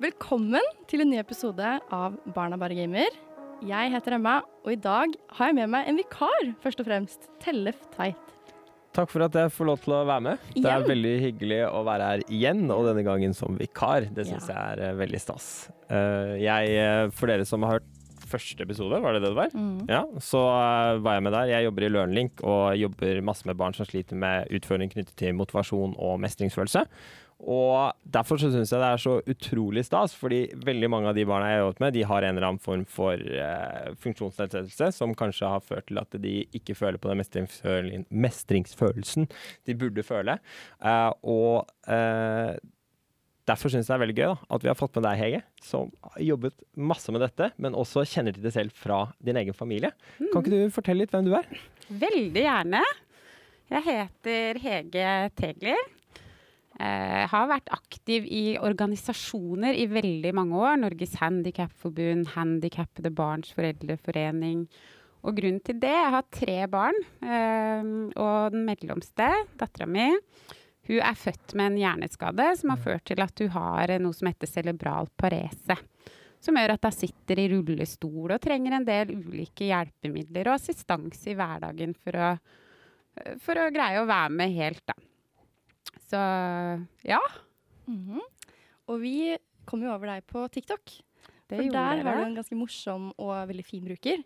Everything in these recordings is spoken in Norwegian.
Velkommen til en ny episode av Barna bare gamer. Jeg heter Emma, og i dag har jeg med meg en vikar, først og fremst. Tellef Tveit. Takk for at jeg får lov til å være med. Det er veldig hyggelig å være her igjen, og denne gangen som vikar. Det syns Ja. jeg er eh, veldig stas. Eh, jeg, eh, for dere som har hørt første episode, var det det det var? Mm. Ja, så var jeg med der. Jeg jobber i LearnLink og jobber masse med barn som sliter med utfordringer knyttet til motivasjon og mestringsfølelse. Og derfor så syns jeg det er så utrolig stas, fordi veldig mange av de barna jeg har jobbet med, de har en eller annen form for uh, funksjonsnedsettelse som kanskje har ført til at de ikke føler på den mestringsføl- mestringsfølelsen de burde føle. Uh, og uh, Derfor syns jeg det er veldig gøy da, at vi har fått med deg, Hege, som har jobbet masse med dette, men også kjenner til det selv fra din egen familie. Kan ikke du fortelle litt hvem du er? Veldig gjerne. Jeg heter Hege Tegler. Eh, har vært aktiv i organisasjoner i veldig mange år. Norges Handikapforbund, Handikappede Barns Foreldreforening. Og grunnen til det Jeg har tre barn. Eh, og den mellomste, dattera mi, hun er født med en hjerneskade som har ført til at hun har noe som heter cerebral parese. Som gjør at hun sitter i rullestol og trenger en del ulike hjelpemidler og assistanse i hverdagen for å, for å greie å være med helt, da. Så ja, Mhm. Og vi kom jo over deg på TikTok. det For der der var du en ganske morsom og veldig fin bruker.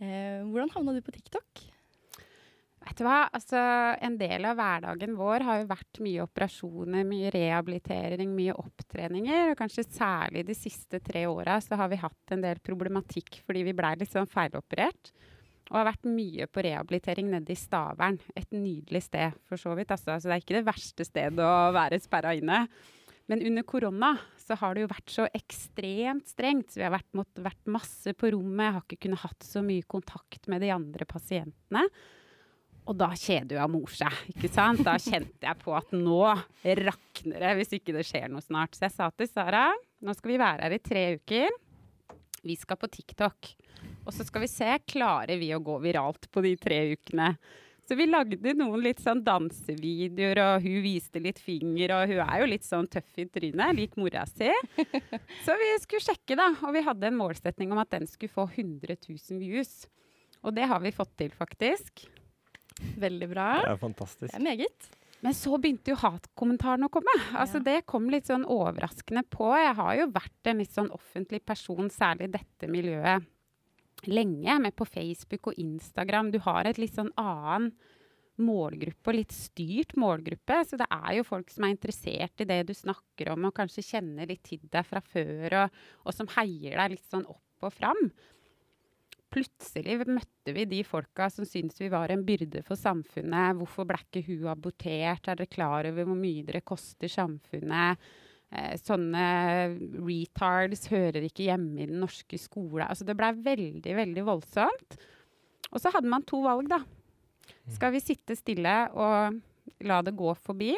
Eh, hvordan havna du på TikTok? Vet du hva, altså en del av hverdagen vår har jo vært mye operasjoner, mye rehabilitering, mye opptreninger. Og kanskje særlig de siste tre åra så har vi hatt en del problematikk fordi vi blei litt sånn feiloperert. Og har vært mye på rehabilitering nede i Stavern. Et nydelig sted, for så vidt. Altså, så det er ikke det verste stedet å være sperra inne. Men under korona så har det jo vært så ekstremt strengt. Så vi har vært, måttet vært masse på rommet. Jeg har ikke kunnet hatt så mye kontakt med de andre pasientene. Og da kjeder jo mor seg, ikke sant? Da kjente jeg på at nå rakner det hvis ikke det skjer noe snart. Så jeg sa til Sara nå skal vi være her i tre uker. Vi skal på TikTok. Og så skal vi se, klarer vi å gå viralt på de tre ukene? Så vi lagde noen litt sånn dansevideoer, og hun viste litt finger, og hun er jo litt sånn tøff i trynet, lik mora si. Så vi skulle sjekke, da. Og vi hadde en målsetning om at den skulle få 100 000 views. Og det har vi fått til, faktisk. Veldig bra. Det er fantastisk. Det er meget. Men så begynte jo hatkommentarene å komme. Altså Ja. Det kom litt sånn overraskende på. Jeg har jo vært en litt sånn offentlig person, særlig i dette miljøet, lenge. Med på Facebook og Instagram. Du har et litt sånn annen målgruppe, og litt styrt målgruppe. Så det er jo folk som er interessert i det du snakker om, og kanskje kjenner litt til deg fra før, og, og som heier deg litt sånn opp og fram plutselig møtte vi de folka som syntes vi var en byrde for samfunnet. Hvorfor ble ikke hun abortert? Er dere klar over hvor mye dere koster samfunnet? Eh, sånne retards hører ikke hjemme i den norske skolen. Altså det blei veldig, veldig voldsomt. Og så hadde man to valg, da. Skal vi sitte stille og la det gå forbi?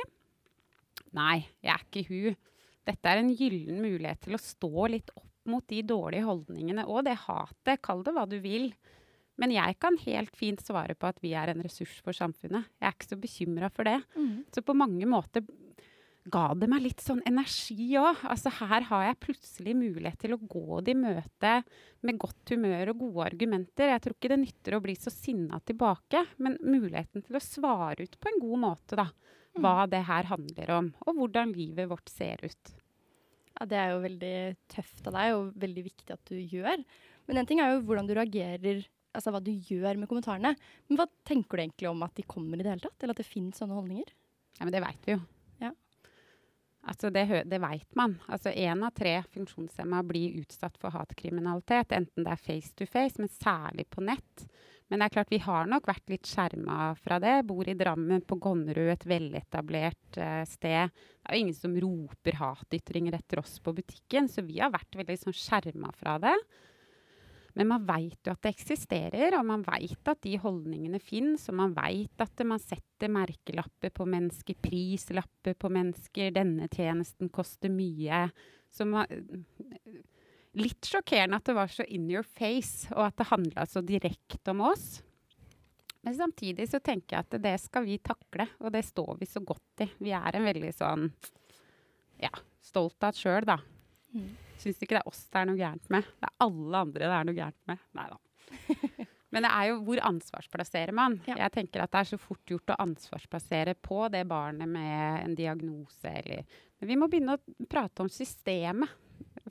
Nei, jeg er ikke hun. Dette er en gyllen mulighet til å stå litt opp mot de dårlige holdningene og det hatet. Kall det hva du vil. Men jeg kan helt fint svare på at vi er en ressurs for samfunnet. Jeg er ikke så bekymra for det. Mm. Så på mange måter ga det meg litt sånn energi òg. Altså her har jeg plutselig mulighet til å gå det i møte med godt humør og gode argumenter. Jeg tror ikke det nytter å bli så sinna tilbake, men muligheten til å svare ut på en god måte, da. Hva det her handler om, og hvordan livet vårt ser ut. Ja, det er jo veldig tøft av deg, og veldig viktig at du gjør. Men en ting er jo hvordan du reagerer, altså hva du gjør med kommentarene. Men hva tenker du egentlig om at de kommer i det hele tatt? Eller at det finnes sånne holdninger? Ja, men det veit vi jo. Altså, det, det veit man. Altså, Én av tre funksjonshemma blir utsatt for hatkriminalitet, enten det er face to face, men særlig på nett. Men det er klart, vi har nok vært litt skjerma fra det. Bor i Drammen, på Gonnerud, et veletablert uh, sted. Det er jo ingen som roper hatytringer etter oss på butikken, så vi har vært veldig sånn skjerma fra det. Men man veit jo at det eksisterer, og man veit at de holdningene fins. Og man veit at man setter merkelapper på mennesker, prislapper på mennesker. 'Denne tjenesten koster mye'. Så man, litt sjokkerende at det var så in your face, og at det handla så direkte om oss. Men samtidig så tenker jeg at det skal vi takle, og det står vi så godt i. Vi er en veldig sånn ja, stolt av oss sjøl, da. Mm. Syns ikke det er oss det er noe gærent med. Det er alle andre det er noe gærent med. Nei da. Men det er jo hvor ansvarsplasserer man? Ja. Jeg tenker at det er så fort gjort å ansvarsplassere på det barnet med en diagnose eller Men vi må begynne å prate om systemet.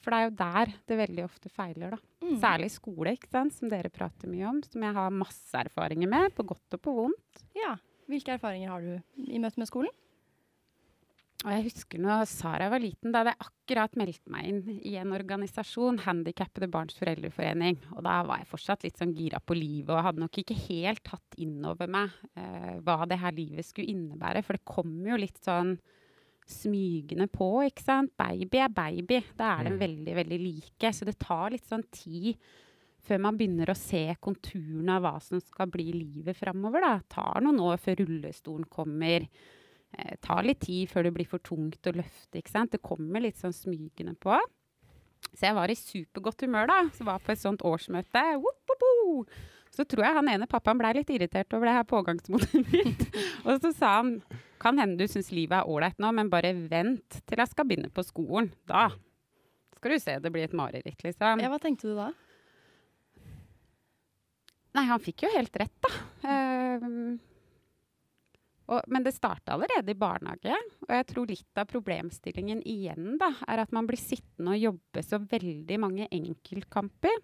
For det er jo der det veldig ofte feiler, da. Mm. Særlig skole, ikke sant? som dere prater mye om. Som jeg har masse erfaringer med, på godt og på vondt. Ja. Hvilke erfaringer har du i møte med skolen? Og jeg husker når Sara var liten, da hadde jeg akkurat meldt meg inn i en organisasjon, Handikappede barns foreldreforening. Og da var jeg fortsatt litt sånn gira på livet og hadde nok ikke helt tatt inn over meg eh, hva det her livet skulle innebære. For det kom jo litt sånn smygende på, ikke sant. Baby er baby. Da er de mm. veldig, veldig like. Så det tar litt sånn tid før man begynner å se konturene av hva som skal bli livet framover. Det tar noen år før rullestolen kommer eh, tar litt tid før det blir for tungt å løfte. ikke sant? Det kommer litt sånn smygende på. Så jeg var i supergodt humør da. Så var på et sånt årsmøte. Woop, woop, woop. Så tror jeg han ene pappaen blei litt irritert over det her pågangsmotet mitt. og så sa han kan hende du syns livet er ålreit nå, men bare vent til jeg skal begynne på skolen. Da skal du se det blir et mareritt, liksom. Ja, Hva tenkte du da? Nei, han fikk jo helt rett, da. Uh, og, men det starta allerede i barnehage. Og jeg tror litt av problemstillingen igjen da, er at man blir sittende og jobbe så veldig mange enkeltkamper.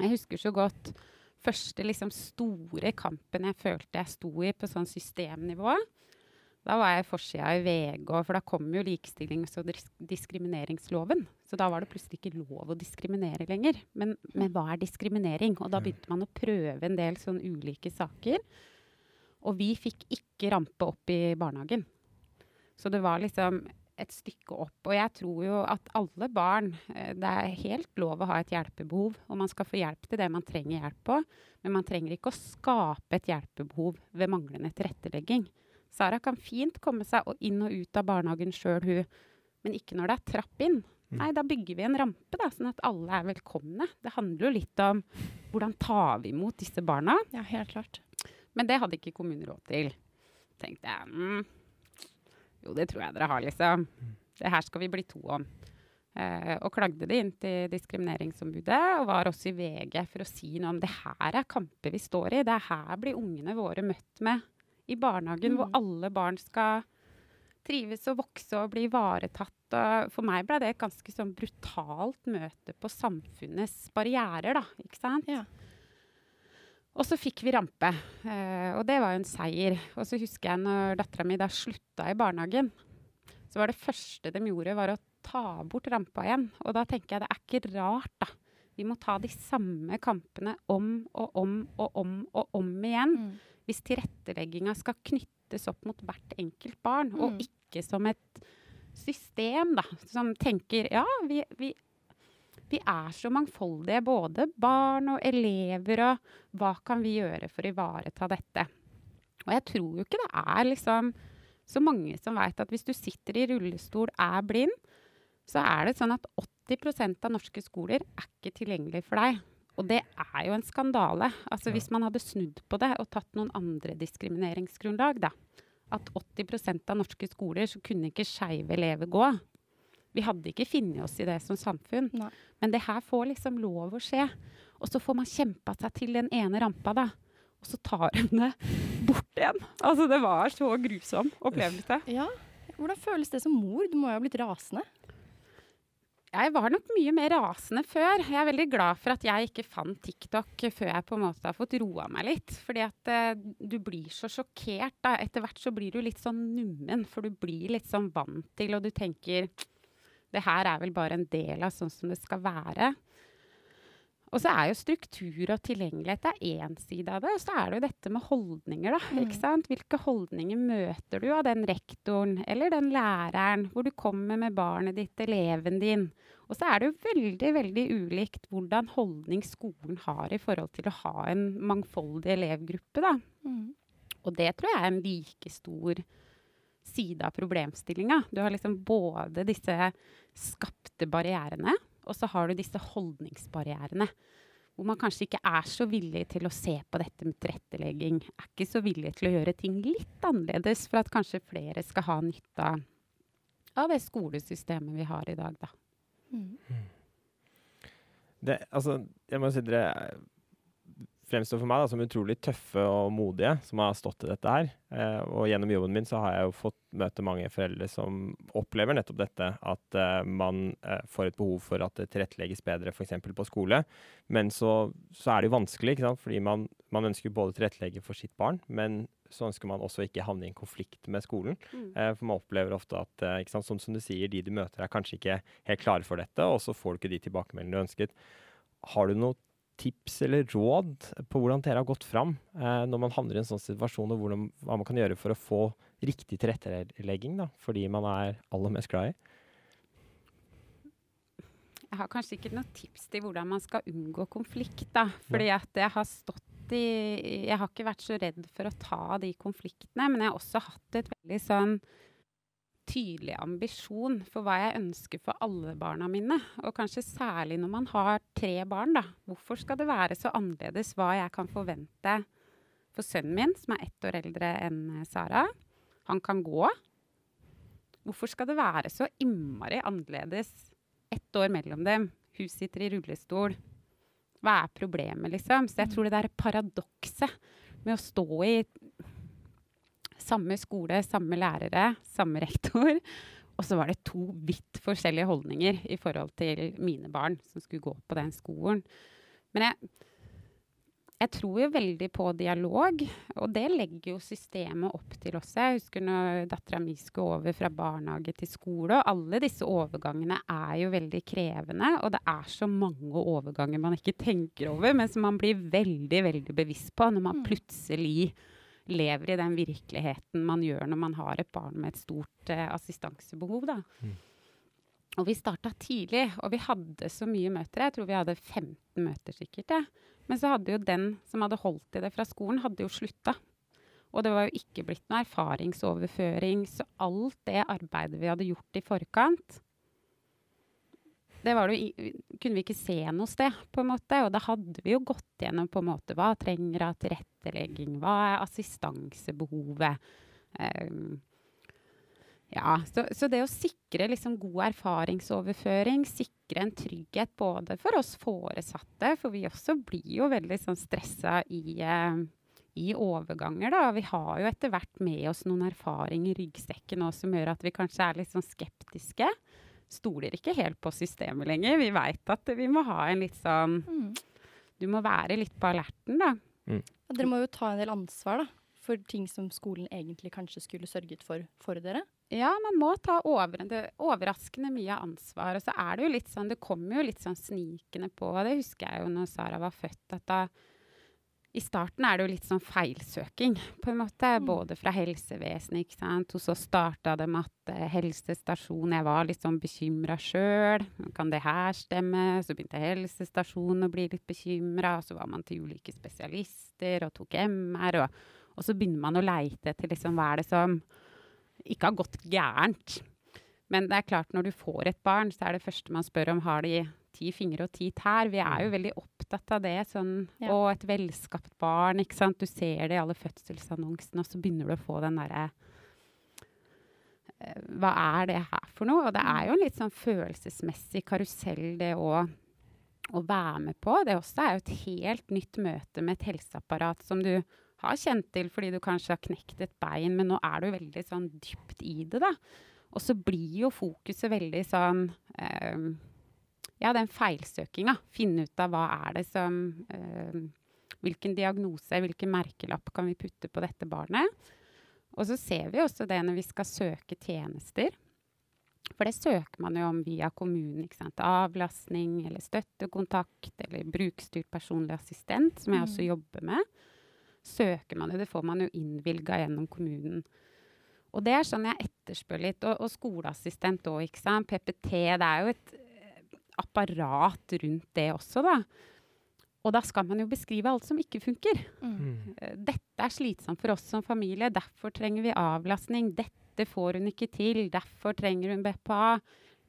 Jeg husker så godt første liksom, store kampen jeg følte jeg sto i på sånn systemnivå. Da var jeg forsida i VG, for da kom jo likestillings- og diskrimineringsloven. Så da var det plutselig ikke lov å diskriminere lenger. Men, men hva er diskriminering? Og da mm. begynte man å prøve en del sånn ulike saker. Og vi fikk ikke rampe opp i barnehagen. Så det var liksom et stykke opp. Og jeg tror jo at alle barn eh, Det er helt lov å ha et hjelpebehov, og man skal få hjelp til det man trenger hjelp på. Men man trenger ikke å skape et hjelpebehov ved manglende tilrettelegging. Sara kan fint komme seg inn og ut av barnehagen sjøl, hun. Men ikke når det er trapp inn. Mm. Nei, da bygger vi en rampe, da, sånn at alle er velkomne. Det handler jo litt om hvordan tar vi imot disse barna. Ja, helt klart. Men det hadde ikke kommunen råd til. tenkte jeg mm, jo, det tror jeg dere har, liksom. Det her skal vi bli to om. Eh, og klagde det inn til Diskrimineringsombudet, og var også i VG for å si noe om det her er kamper vi står i. Det er her blir ungene våre møtt med i barnehagen, mm. hvor alle barn skal trives og vokse og bli ivaretatt. For meg ble det et ganske sånn brutalt møte på samfunnets barrierer, da. Ikke sant? Ja. Og så fikk vi rampe, eh, og det var jo en seier. Og så husker jeg når dattera mi da slutta i barnehagen, så var det første de gjorde, var å ta bort rampa igjen. Og da tenker jeg det er ikke rart, da. Vi må ta de samme kampene om og om og om og om igjen. Mm. Hvis tilrettelegginga skal knyttes opp mot hvert enkelt barn, mm. og ikke som et system da, som tenker ja, vi, vi vi er så mangfoldige, både barn og elever, og hva kan vi gjøre for å ivareta dette? Og jeg tror jo ikke det er liksom så mange som veit at hvis du sitter i rullestol, er blind, så er det sånn at 80% av norske skoler er ikke tilgjengelig for deg. Og det er jo en skandale. Altså ja. Hvis man hadde snudd på det og tatt noen andre diskrimineringsgrunnlag, da. At 80% av norske skoler så kunne ikke skeive elever gå. Vi hadde ikke funnet oss i det som samfunn. Nei. Men det her får liksom lov å skje. Og så får man kjempa seg til den ene rampa, da. Og så tar de det bort igjen. Altså, det var så grusom opplevelse. Ja. Hvordan føles det som mor? Du må jo ha blitt rasende? Jeg var nok mye mer rasende før. Jeg er veldig glad for at jeg ikke fant TikTok før jeg på en måte har fått roa meg litt. Fordi at eh, du blir så sjokkert. da. Etter hvert så blir du litt sånn nummen, for du blir litt sånn vant til, og du tenker det her er vel bare en del av sånn som det skal være. Og så er jo struktur og tilgjengelighet én side av det. Og så er det jo dette med holdninger, da. Mm. ikke sant? Hvilke holdninger møter du av den rektoren eller den læreren hvor du kommer med barnet ditt, eleven din? Og så er det jo veldig veldig ulikt hvordan holdning skolen har i forhold til å ha en mangfoldig elevgruppe. da. Mm. Og det tror jeg er en like stor side av problemstillinga. Du har liksom både disse skapte barrierene, og så har du disse holdningsbarrierene. Hvor man kanskje ikke er så villig til å se på dette med tilrettelegging. Er ikke så villig til å gjøre ting litt annerledes for at kanskje flere skal ha nytte av det skolesystemet vi har i dag, da. Mm. Det, altså, jeg må si dere fremstår for meg da, som utrolig tøffe og modige som har stått i dette her. Eh, og gjennom jobben min så har jeg jo fått møte mange foreldre som opplever nettopp dette. At eh, man eh, får et behov for at det tilrettelegges bedre f.eks. på skole. Men så, så, er det jo vanskelig, ikke sant? fordi man, man ønsker både tilrettelegge for sitt barn, men så ønsker man også ikke havne i en konflikt med skolen. Mm. Eh, for man opplever ofte at eh, sant, som, som, du sier, de du møter er kanskje ikke helt klare for dette, og så får du ikke de tilbakemeldingene du ønsket. Har du noe tips eller råd på hvordan dere har gått fram eh, når man havner i en sånn situasjon, og hvordan, hva man kan gjøre for å få riktig tilrettelegging da, for de man er aller mest glad i? Jeg har kanskje ikke noe tips til hvordan man skal unngå konflikt. da, fordi at jeg har stått i Jeg har ikke vært så redd for å ta de konfliktene, men jeg har også hatt et veldig sånn tydelig ambisjon for hva jeg ønsker for alle barna mine. Og kanskje særlig når man har tre barn. da. Hvorfor skal det være så annerledes hva jeg kan forvente for sønnen min, som er ett år eldre enn Sara? Han kan gå. Hvorfor skal det være så innmari annerledes ett år mellom dem? Hun sitter i rullestol. Hva er problemet, liksom? Så jeg tror det der paradokset med å stå i samme skole, samme lærere, samme rektor. Og så var det to vidt forskjellige holdninger i forhold til mine barn som skulle gå på den skolen. Men jeg, jeg tror jo veldig på dialog, og det legger jo systemet opp til også. Jeg husker når dattera mi skulle over fra barnehage til skole, og alle disse overgangene er jo veldig krevende. Og det er så mange overganger man ikke tenker over, men som man blir veldig, veldig bevisst på når man mm. plutselig lever i den virkeligheten man gjør når man har et barn med et stort uh, assistansebehov. Da. Mm. Og vi starta tidlig, og vi hadde så mye møter. Jeg tror vi hadde 15 møter sikkert. Ja. Men så hadde jo den som hadde holdt i det fra skolen, hadde jo slutta. Og det var jo ikke blitt noe erfaringsoverføring. Så alt det arbeidet vi hadde gjort i forkant, det, det kunne vi ikke se noe sted, på en måte. Og da hadde vi jo gått gjennom på en måte hva trenger av tilrettelegging, hva er assistansebehovet. Um, ja, så, så, det å sikre liksom god erfaringsoverføring, sikre en trygghet både for oss foresatte, for vi også blir jo veldig sånn stressa i, uh, i overganger, da. Vi har jo etter hvert med oss noen erfaring i ryggsekken også, som gjør at vi kanskje er litt sånn skeptiske stoler ikke helt på systemet lenger. Vi veit at vi må ha en litt sånn mm. Du må være litt på alerten, da. Mm. Ja, dere må jo ta en del ansvar da, for ting som skolen egentlig kanskje skulle sørget for for dere. Ja, man må ta over, det, overraskende mye ansvar. Og så er det jo litt sånn, det kommer jo litt sånn snikende på. Det husker jeg jo når Sara var født. at da i starten er det jo litt sånn feilsøking, på en måte. Mm. Både fra helsevesenet, ikke sant. Og så starta det med at uh, helsestasjonen Jeg var litt sånn bekymra sjøl. Kan det her stemme? Så begynte helsestasjonen å bli litt bekymra. Og så var man til ulike spesialister og tok MR. Og, og så begynner man å leite etter liksom, hva er det som ikke har gått gærent. Men det er klart, når du får et barn, så er det første man spør om, har de ti fingre og ti tær. Vi er jo mm. veldig opptatt av det. Sånn, ja. Og et velskapt barn. ikke sant? Du ser det i alle fødselsannonsene, og så begynner du å få den derre uh, Hva er det her for noe? Og det er jo en litt sånn følelsesmessig karusell, det å, å være med på. Det også er jo et helt nytt møte med et helseapparat som du har kjent til fordi du kanskje har knekt et bein, men nå er du veldig sånn dypt i det, da. Og så blir jo fokuset veldig sånn uh, ja, den feilsøkinga. Finne ut av hva er det som øh, Hvilken diagnose, hvilken merkelapp kan vi putte på dette barnet? Og så ser vi også det når vi skal søke tjenester. For det søker man jo om via kommunen. ikke sant? Avlastning eller støttekontakt eller brukerstyrt personlig assistent, som jeg også mm. jobber med. Søker man jo, Det får man jo innvilga gjennom kommunen. Og det er sånn jeg etterspør litt. Og, og skoleassistent òg, ikke sant. PPT. Det er jo et apparat rundt det også, da. Og da skal man jo beskrive alt som ikke funker. Mm. Eh, dette er slitsomt for oss som familie, derfor trenger vi avlastning. Dette får hun ikke til, derfor trenger hun BPA.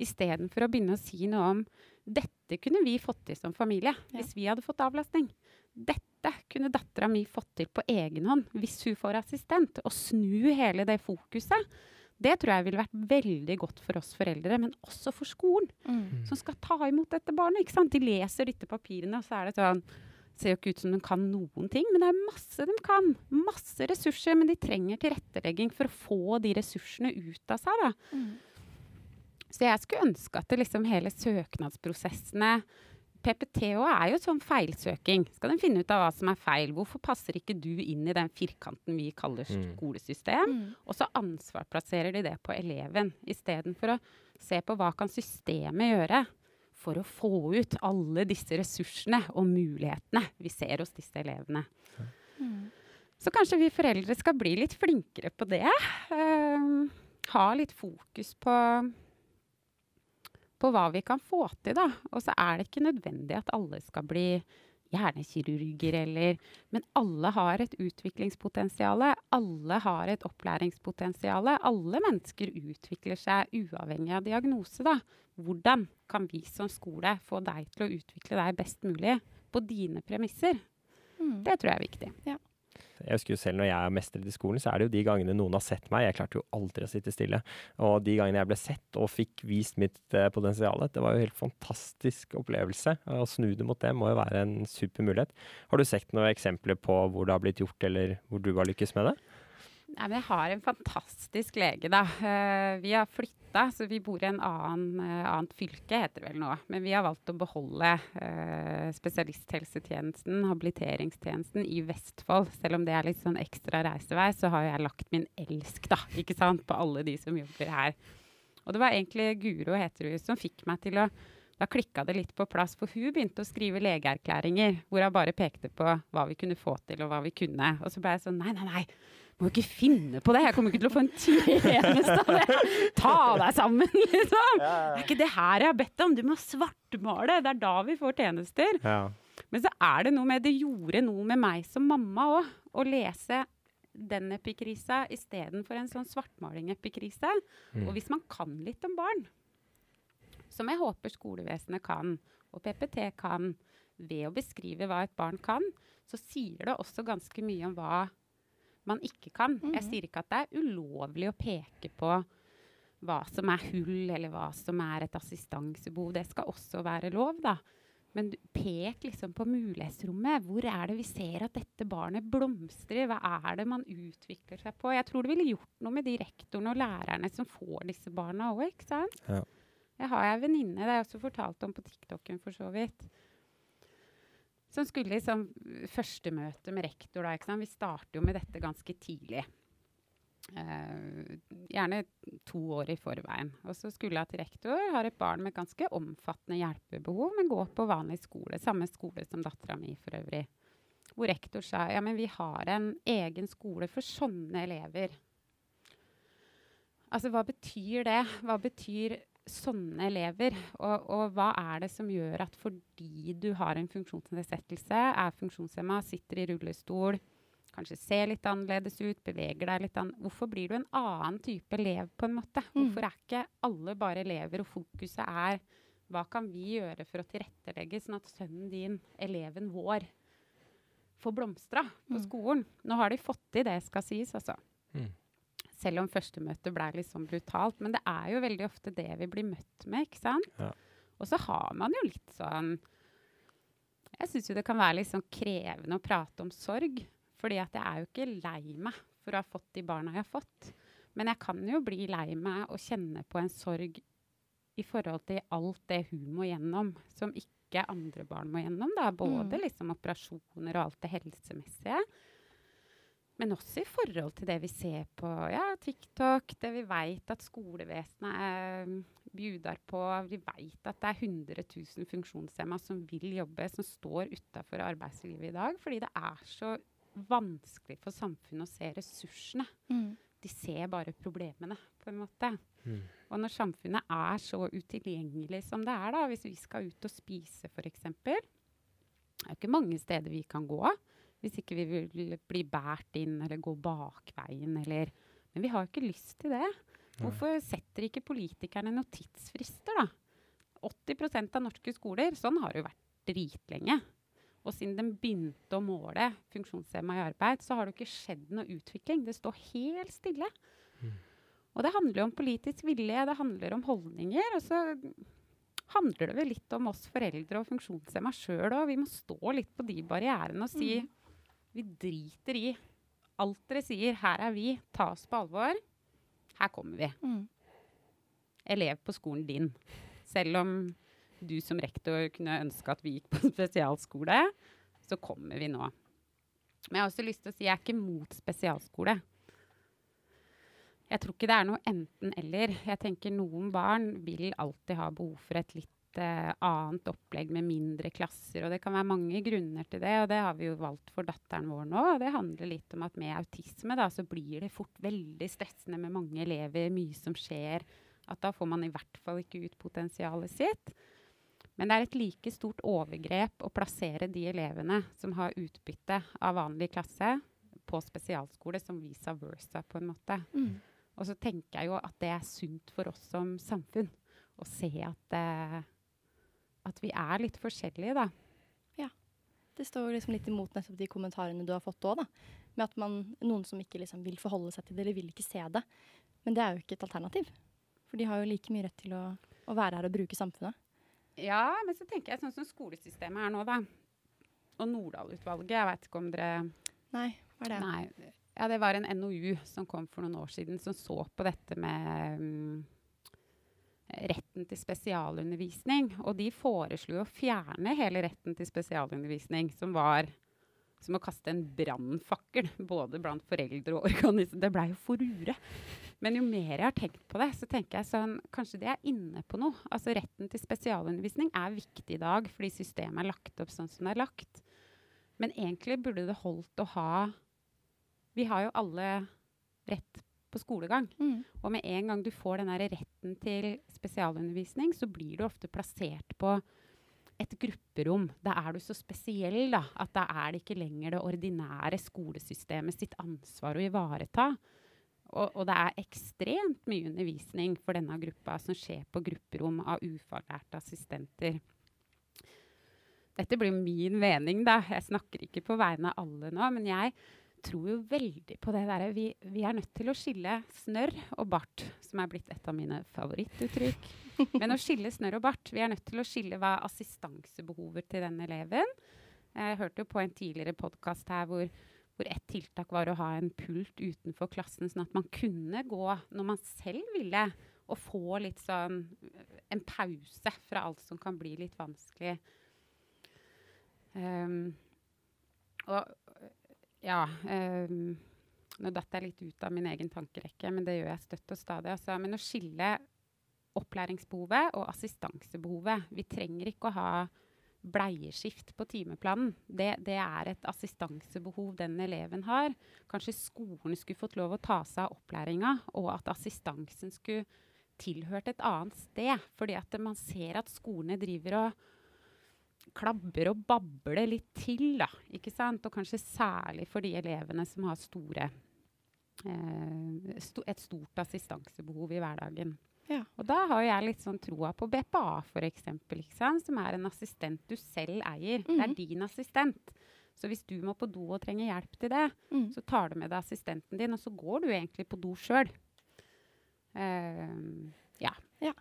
Istedenfor å begynne å si noe om dette kunne vi fått til som familie ja. hvis vi hadde fått avlastning. Dette kunne dattera mi fått til på egen hånd hvis hun får assistent. Og snu hele det fokuset. Det tror jeg ville vært veldig godt for oss foreldre, men også for skolen, Mm. som skal ta imot dette barnet. ikke sant? De leser disse papirene, og så er det sånn Ser jo ikke ut som de kan noen ting, men det er masse de kan. Masse ressurser, men de trenger tilrettelegging for å få de ressursene ut av seg. da. Mm. Så jeg skulle ønske at det liksom hele søknadsprosessene PPTO er jo sånn feilsøking. Skal den finne ut av hva som er feil? Hvorfor passer ikke du inn i den firkanten vi kaller Mm. skolesystem? Mm. Og så ansvarplasserer de det på eleven, istedenfor å se på hva kan systemet gjøre for å få ut alle disse ressursene og mulighetene vi ser hos disse elevene. Mm. Så kanskje vi foreldre skal bli litt flinkere på det. Uh, ha litt fokus på, på hva vi kan få til, da. Og så er det ikke nødvendig at alle skal bli hjernekirurger eller Men alle har et utviklingspotensial. Alle har et opplæringspotensial. Alle mennesker utvikler seg uavhengig av diagnose, da. Hvordan kan vi som skole få deg til å utvikle deg best mulig på dine premisser? Mm. Det tror jeg er viktig. Jeg husker jo selv når jeg er mestret i skolen, så er det jo de gangene noen har sett meg. Jeg klarte jo aldri å sitte stille. Og de gangene jeg ble sett og fikk vist mitt uh, potensial, det var jo en helt fantastisk opplevelse. Å snu det mot det må jo være en super mulighet. Har du sett noen eksempler på hvor det har blitt gjort, eller hvor du har lykkes med det? Nei, men jeg har en fantastisk lege, da. Eh, vi har flytta, så vi bor i en annen, eh, annet fylke, heter det vel nå. Men vi har valgt å beholde eh, spesialisthelsetjenesten, habiliteringstjenesten, i Vestfold. Selv om det er litt sånn ekstra reisevei, så har jeg lagt min elsk, da, ikke sant, på alle de som jobber her. Og det var egentlig Guro hun, som fikk meg til å da klikka det litt på plass, for hun begynte å skrive legeerklæringer hvor hun bare pekte på hva vi kunne få til, og hva vi kunne. Og så ble jeg sånn Nei, nei, nei. Må ikke finne på det. Jeg kommer ikke til å få en tjeneste av det. Ta deg sammen, liksom. Det er ikke det her jeg har bedt om. Du må svartmale. Det er da vi får tjenester. Ja. Men så er det noe med Det gjorde noe med meg som mamma òg, å lese den epikrisa istedenfor en sånn svartmaling-epikrise. Mm. Og hvis man kan litt om barn, som jeg håper skolevesenet kan, og PPT kan, ved å beskrive hva et barn kan, så sier det også ganske mye om hva man ikke kan. Jeg Mhm. sier ikke at det er ulovlig å peke på hva som er hull, eller hva som er et assistansebehov. Det skal også være lov, da. Men pek liksom på mulighetsrommet. Hvor er det vi ser at dette barnet blomstrer? Hva er det man utvikler seg på? Jeg tror det ville gjort noe med de rektorene og lærerne som får disse barna òg, ikke sant? Ja. Jeg har ei venninne, det har jeg også fortalt om på TikToken for så vidt, som skulle i sånn første møte med rektor. Da? Vi starter jo med dette ganske tidlig. Uh, gjerne to år i forveien. Og så skulle jeg til rektor, har et barn med ganske omfattende hjelpebehov, men går på vanlig skole. Samme skole som dattera mi for øvrig. Hvor rektor sa ja, men vi har en egen skole for sånne elever. Altså, hva betyr det? Hva betyr sånne elever? Og, og hva er det som gjør at fordi du har en funksjonsnedsettelse, er funksjonshemma, sitter i rullestol, kanskje ser litt annerledes ut, beveger deg litt annerledes Hvorfor blir du en annen type elev, på en måte? Mm. Hvorfor er ikke alle bare elever, og fokuset er hva kan vi gjøre for å tilrettelegge sånn at sønnen din, eleven vår, får blomstra på Mm. skolen? Nå har de fått til det, skal sies, altså. Mm. Selv om førstemøtet ble litt sånn brutalt. Men det er jo veldig ofte det vi blir møtt med, ikke sant? Ja. Og så har man jo litt sånn Jeg syns jo det kan være litt sånn krevende å prate om sorg. Fordi at jeg er jo ikke lei meg for å ha fått de barna jeg har fått. Men jeg kan jo bli lei meg og kjenne på en sorg i forhold til alt det hun må gjennom, som ikke andre barn må gjennom. Da. Både Mm. liksom operasjoner og alt det helsemessige. Men også i forhold til det vi ser på ja, TikTok, det vi veit at skolevesenet eh, bjuder på. Vi veit at det er 100 000 funksjonshemma som vil jobbe, som står utafor arbeidslivet i dag. Fordi det er så vanskelig for samfunnet å se ressursene. Mm. De ser bare problemene, på en måte. Mm. Og når samfunnet er så utilgjengelig som det er, da, hvis vi skal ut og spise f.eks. Det er jo ikke mange steder vi kan gå hvis ikke vi vil bli båret inn eller gå bakveien eller Men vi har jo ikke lyst til det. Hvorfor setter ikke politikerne noen tidsfrister, da? 80% av norske skoler, sånn har det jo vært dritlenge. Og siden de begynte å måle funksjonshemma i arbeid, så har det jo ikke skjedd noe utvikling. Det står helt stille. Og det handler jo om politisk vilje, det handler om holdninger. Og så handler det vel litt om oss foreldre og funksjonshemma sjøl òg. Vi må stå litt på de barrierene og si Mm. Vi driter i alt dere sier. Her er vi. Ta oss på alvor. Her kommer vi. Mm. Elev på skolen din. Selv om du som rektor kunne ønske at vi gikk på spesialskole, så kommer vi nå. Men jeg har også lyst til å si jeg er ikke mot spesialskole. Jeg tror ikke det er noe enten-eller. Jeg tenker Noen barn vil alltid ha behov for et litt eh, annet opplegg med mindre klasser. og Det kan være mange grunner til det, og det har vi jo valgt for datteren vår nå. og Det handler litt om at med autisme da, så blir det fort veldig stressende med mange elever, mye som skjer. At da får man i hvert fall ikke ut potensialet sitt. Men det er et like stort overgrep å plassere de elevene som har utbytte av vanlig klasse, på spesialskole som vice versa, på en måte. Mm. Og så tenker jeg jo at det er sunt for oss som samfunn å se at, eh, at vi er litt forskjellige, da. Ja. Det står liksom litt imot nettopp de kommentarene du har fått òg, da. Med at man, noen som ikke liksom vil forholde seg til det, eller vil ikke se det. Men det er jo ikke et alternativ. For de har jo like mye rett til å, å være her og bruke samfunnet. Ja, men så tenker jeg sånn som skolesystemet er nå, da. Og Nordahl-utvalget, jeg vet ikke om dere Nei, hva er det? Nei. Ja, det var en NOU som kom for noen år siden, som så på dette med mm, retten til spesialundervisning. Og de foreslo å fjerne hele retten til spesialundervisning, som var som å kaste en brannfakkel både blant foreldre og organisasjoner. Det blei jo forure. Men jo mer jeg har tenkt på det, så tenker jeg sånn Kanskje de er inne på noe. Altså Retten til spesialundervisning er viktig i dag fordi systemet er lagt opp sånn som det er lagt. Men egentlig burde det holdt å ha Vi har jo alle rett på skolegang. Mm. Og med en gang du får den retten til spesialundervisning, så blir du ofte plassert på et grupperom. Da er du så spesiell da, at da er det ikke lenger det ordinære skolesystemet sitt ansvar å ivareta. Og, og det er ekstremt mye undervisning for denne gruppa som skjer på grupperom av ufaglærte assistenter. Dette blir min mening, da. Jeg snakker ikke på vegne av alle nå. Men jeg tror jo veldig på det derre vi, vi er nødt til å skille snørr og bart, som er blitt et av mine favorittuttrykk. Men å skille snørr og bart Vi er nødt til å skille hva assistansebehovet til den eleven. Jeg hørte jo på en tidligere podkast her hvor, hvor ett tiltak var å ha en pult utenfor klassen, sånn at man kunne gå når man selv ville, og få litt sånn en pause fra alt som kan bli litt vanskelig. Um, og ja um, Nå datt jeg litt ut av min egen tankerekke, men det gjør jeg støtt og stadig. Altså. Men å skille opplæringsbehovet og assistansebehovet Vi trenger ikke å ha bleieskift på timeplanen. Det, det er et assistansebehov den eleven har. Kanskje skolen skulle fått lov å ta seg av opplæringa, og at assistansen skulle tilhørt et annet sted. Fordi at man ser at skolene driver og klabber og babler litt til, da. Ikke sant? Og kanskje særlig for de elevene som har store eh, sto, et stort assistansebehov i hverdagen. Ja. Og da har jeg litt sånn troa på BPA, f.eks., som er en assistent du selv eier. Det er Mhm. din assistent. Så hvis du må på do og trenger hjelp til det, Mm. så tar du med deg assistenten din, og så går du egentlig på do sjøl. ja. Ja.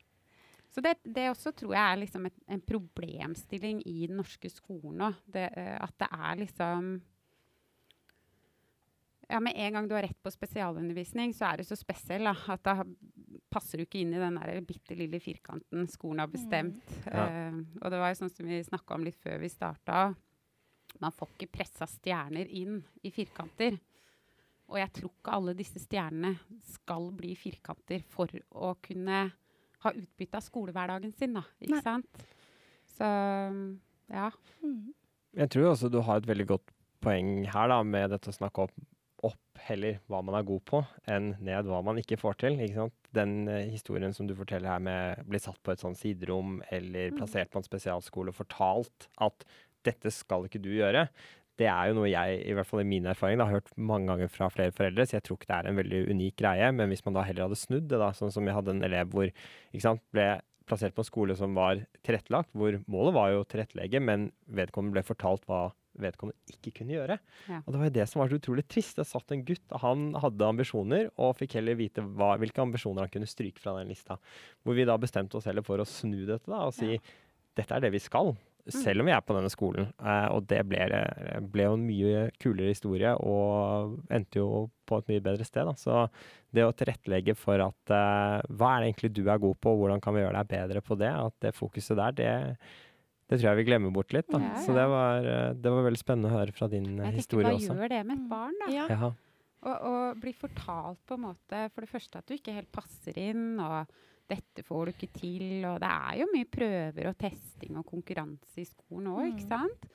Så det, det også tror jeg er liksom et, en problemstilling i den norske skolen òg. at det er liksom Ja, med en gang du har rett på spesialundervisning, så er du så spesiell da, at da passer du ikke inn i den der bitte lille firkanten skolen har bestemt. Ja. Uh, og det var jo sånn som vi snakka om litt før vi starta. Man får ikke pressa stjerner inn i firkanter. Og jeg tror ikke alle disse stjernene skal bli firkanter for å kunne ha utbytte av skolehverdagen sin, da. Ikke Nei. sant? Så ja. Mm. Jeg tror også du har et veldig godt poeng her da, med dette å snakke opp, opp heller hva man er god på, enn ned hva man ikke får til. Ikke sant? Den eh, historien som du forteller her med bli satt på et sånn siderom eller Mm. plassert på en spesialskole og fortalt at dette skal ikke du gjøre, det er jo noe jeg, i hvert fall i min erfaring, da, har hørt mange ganger fra flere foreldre, så jeg tror ikke det er en veldig unik greie. Men hvis man da heller hadde snudd det, da, sånn som jeg hadde en elev hvor ikke sant, ble plassert på en skole som var tilrettelagt, hvor målet var jo å tilrettelegge, men vedkommende ble fortalt hva vedkommende ikke kunne gjøre. Ja. Og det var jo det som var så utrolig trist. Det satt en gutt, han hadde ambisjoner, og fikk heller vite hva, hvilke ambisjoner han kunne stryke fra den lista. Hvor vi da bestemte oss heller for å snu dette da, og si dette er det vi skal. Selv om vi er på denne skolen. Eh, og det ble, ble jo en mye kulere historie, og endte jo på et mye bedre sted. Da. Så det å tilrettelegge for at eh, hva er det egentlig du er god på, og hvordan kan vi gjøre deg bedre på det, at det fokuset der, det, det tror jeg vi glemmer bort litt. Da. Ja, Så det var, eh, det var veldig spennende å høre fra din eh, Jeg tenker, historie Hva også. gjør det med et barn, da? Ja. Ja. Og, og bli fortalt på en måte for det første at du ikke helt passer inn, og dette får du ikke til. Og det er jo mye prøver og testing og konkurranse i skolen òg, Mm. ikke sant?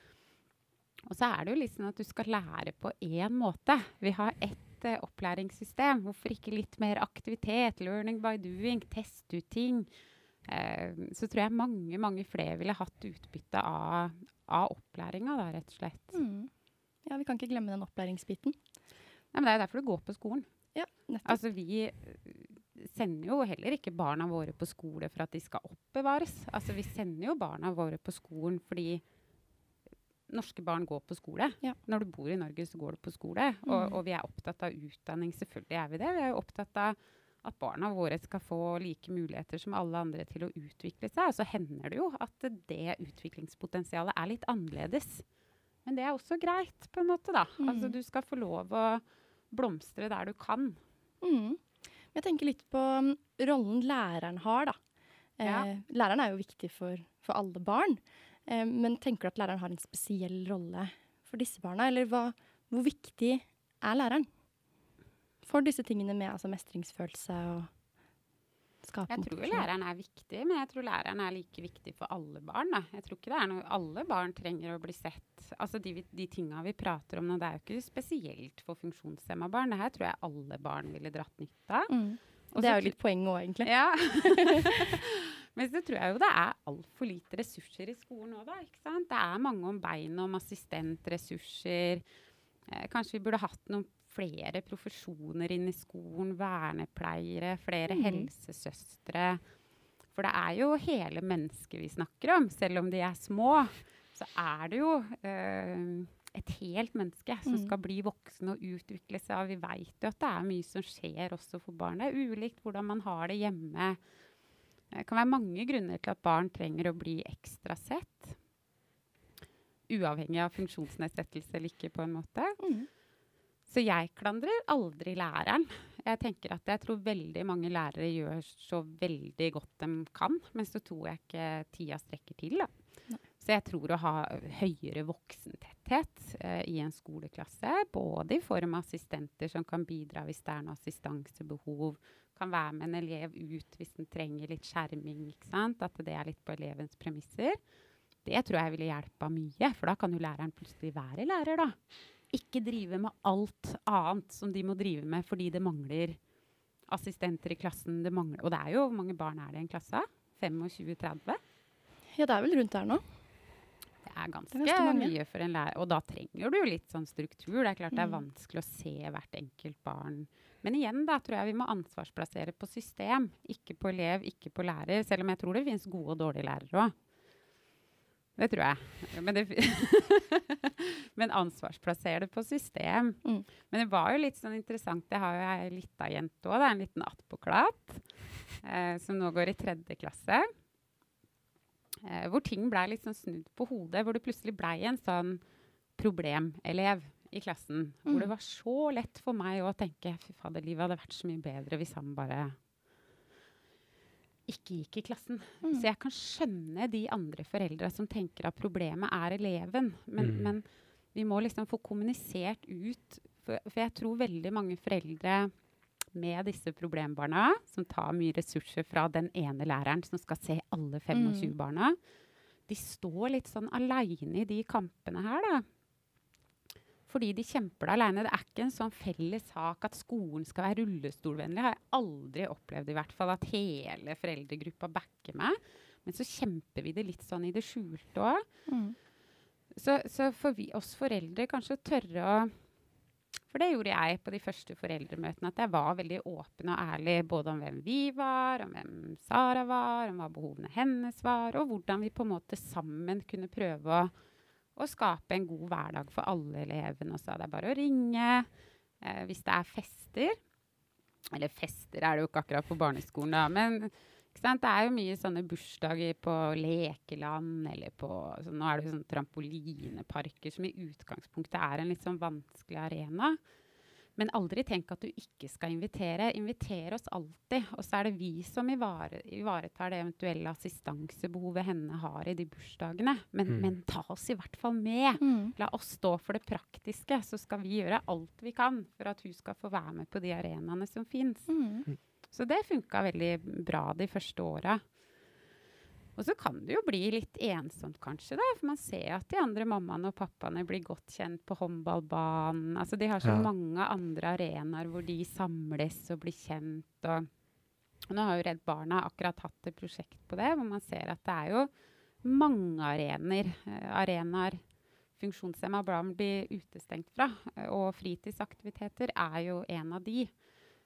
Og så er det jo sånn at du skal lære på én måte. Vi har ett uh, opplæringssystem. Hvorfor ikke litt mer aktivitet? Learning by doing. Teste ut ting. Uh, så tror jeg mange, mange flere ville hatt utbytte av, av opplæringa, da, rett og slett. Mm. Ja, vi kan ikke glemme den opplæringsbiten. Nei, men det er jo derfor du går på skolen. Ja, nettopp. Altså, vi sender jo heller ikke barna våre på skole for at de skal oppbevares. Altså, vi sender jo barna våre på skolen fordi norske barn går på skole. Ja. Når du bor i Norge, så går du på skole. Og, Mm. og vi er opptatt av utdanning. Selvfølgelig er vi det. Vi er jo opptatt av at barna våre skal få like muligheter som alle andre til å utvikle seg. Og så hender det jo at det utviklingspotensialet er litt annerledes. Men det er også greit, på en måte, da. Altså, Mm. du skal få lov å blomstre der du kan. Mm. Jeg tenker litt på mm, rollen læreren har, da. Eh, Ja. Læreren er jo viktig for, for alle barn. Eh, men tenker du at læreren har en spesiell rolle for disse barna? Eller hva, hvor viktig er læreren for disse tingene med altså, mestringsfølelse og skape Jeg tror læreren er viktig, men jeg tror læreren er like viktig for alle barn. Da. Jeg tror ikke det er noe Alle barn trenger å bli sett. Altså De, de tinga vi prater om nå, det er jo ikke spesielt for funksjonshemma barn. Det her tror jeg alle barn ville dratt nytte av. Mm. Og Det er jo litt poenget òg, egentlig. Ja. Men så tror jeg jo det er altfor lite ressurser i skolen òg, da. Ikke sant? Det er mange om beinet om assistentressurser. Eh, kanskje vi burde hatt noen flere profesjoner inn i skolen. Vernepleiere, flere mm. helsesøstre. For det er jo hele mennesket vi snakker om. Selv om de er små, så er det jo eh, et helt menneske som Mhm. skal bli voksen og utvikle seg. Vi vet jo at det er mye som skjer også for barn. Det er ulikt hvordan man har det hjemme. Det kan være mange grunner til at barn trenger å bli ekstra sett. Uavhengig av funksjonsnedsettelse eller ikke, på en måte. Mm. Så jeg klandrer aldri læreren. Jeg tenker at jeg tror veldig mange lærere gjør så veldig godt de kan, men så tror jeg ikke tida strekker til. Da. Så jeg tror å ha høyere voksentetthet eh, i en skoleklasse, både i form av assistenter som kan bidra hvis det er noe assistansebehov, kan være med en elev ut hvis den trenger litt skjerming, at det er litt på elevens premisser. Det tror jeg ville hjelpa mye, for da kan jo læreren plutselig være lærer, da ikke drive med alt annet som de må drive med fordi det mangler assistenter i klassen. Det mangler, og det er jo Hvor mange barn er det i en klasse? 25-30? Ja, det er vel rundt der nå. Det er ganske, Det er mye for en lærer. Og da trenger du jo litt sånn struktur. Det er klart det er Mm. vanskelig å se hvert enkelt barn. Men igjen da, tror jeg vi må ansvarsplassere på system, ikke på elev, ikke på lærer. Selv om jeg tror det finnes gode og dårlige lærere òg. Det tror jeg. Men, det, men ansvarsplasser det på system. Mm. Men det var jo litt sånn interessant. Jeg har jo ei lita jente òg, en liten attpåklatt, eh, som nå går i tredje klasse. Eh, hvor ting blei litt sånn snudd på hodet. Hvor det plutselig blei en sånn problemelev i klassen. Hvor Mm. det var så lett for meg å tenke fy fader, livet hadde vært så mye bedre hvis han bare ikke gikk i klassen. Mm. Så jeg kan skjønne de andre foreldra som tenker at problemet er eleven. Men, Mm. men vi må liksom få kommunisert ut. For, for jeg tror veldig mange foreldre med disse problembarna, som tar mye ressurser fra den ene læreren som skal se alle 25 Mm. barna, de står litt sånn aleine i de kampene her, da. Fordi de kjemper det aleine. Det er ikke en sånn felles sak at skolen skal være rullestolvennlig. har jeg aldri opplevd i hvert fall at hele foreldregruppa backer meg. Men så kjemper vi det litt sånn i det skjulte òg. Mm. Så, så for vi, oss foreldre kanskje tørre å For det gjorde jeg på de første foreldremøtene. At jeg var veldig åpen og ærlig både om hvem vi var, om hvem Sara var, om hva behovene hennes var, og hvordan vi på en måte sammen kunne prøve å, Og skape en god hverdag for alle elevene. Og så er det bare å ringe eh, hvis det er fester. Eller fester er det jo ikke akkurat på barneskolen, da. Men det er jo mye sånne bursdager på lekeland eller på så Nå er det jo sånne trampolineparker som i utgangspunktet er en litt sånn vanskelig arena. Men aldri tenk at du ikke skal invitere. Inviter oss alltid. Og så er det vi som ivare, ivaretar det eventuelle assistansebehovet henne har i de bursdagene. Men, mm. men ta oss i hvert fall med. Mm. La oss stå for det praktiske, så skal vi gjøre alt vi kan for at hun skal få være med på de arenaene som fins. Mm. Så det funka veldig bra de første åra. Og så kan det jo bli litt ensomt, kanskje, da, for man ser at de andre mammaene og pappaene blir godt kjent på håndballbanen. Altså, de har så ja. mange andre arenaer hvor de samles og blir kjent. Og, og nå har jo Redd Barna akkurat hatt et prosjekt på det, hvor man ser at det er jo mange arenaer. Eh, arenaer funksjonshemma barn blir utestengt fra. Og fritidsaktiviteter er jo en av de.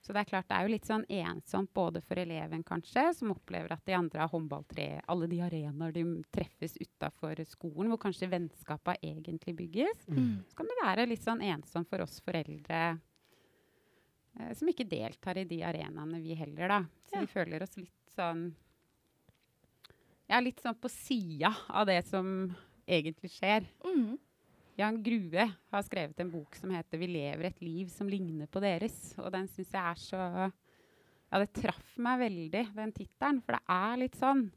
Så det er klart det er jo litt sånn ensomt både for eleven, kanskje, som opplever at de andre har håndballtre, alle de arenaer de treffes utafor skolen, hvor kanskje vennskapet egentlig bygges. Mm. Så kan det være litt sånn ensomt for oss foreldre eh, som ikke deltar i de arenaene, vi heller, da. Så ja. vi føler oss litt sånn Ja, litt sånn på sida av det som egentlig skjer. Mm. Jan Grue har skrevet en bok som heter 'Vi lever et liv som ligner på deres'. Og den syns jeg er så Ja, det traff meg veldig, den tittelen. For det er litt sånn.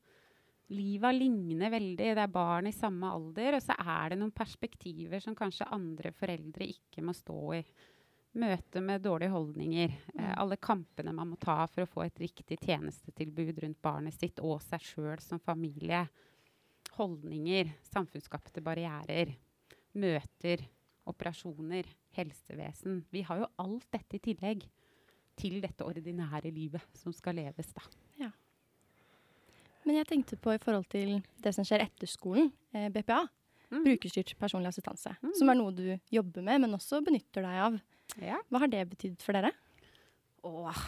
Liva ligner veldig. Det er barn i samme alder. Og så er det noen perspektiver som kanskje andre foreldre ikke må stå i. Møte med dårlige holdninger. Eh, mm. alle kampene man må ta for å få et riktig tjenestetilbud rundt barnet sitt og seg sjøl som familie. Holdninger. Samfunnsskapte barrierer møter, operasjoner, helsevesen. Vi har jo alt dette i tillegg til dette ordinære livet som skal leves, da. Ja. Men jeg tenkte på i forhold til det som skjer etter skolen, eh, BPA. Mm. Brukerstyrt personlig assistanse. Mm. Som er noe du jobber med, men også benytter deg av. Ja. Hva har det betydd for dere? Åh,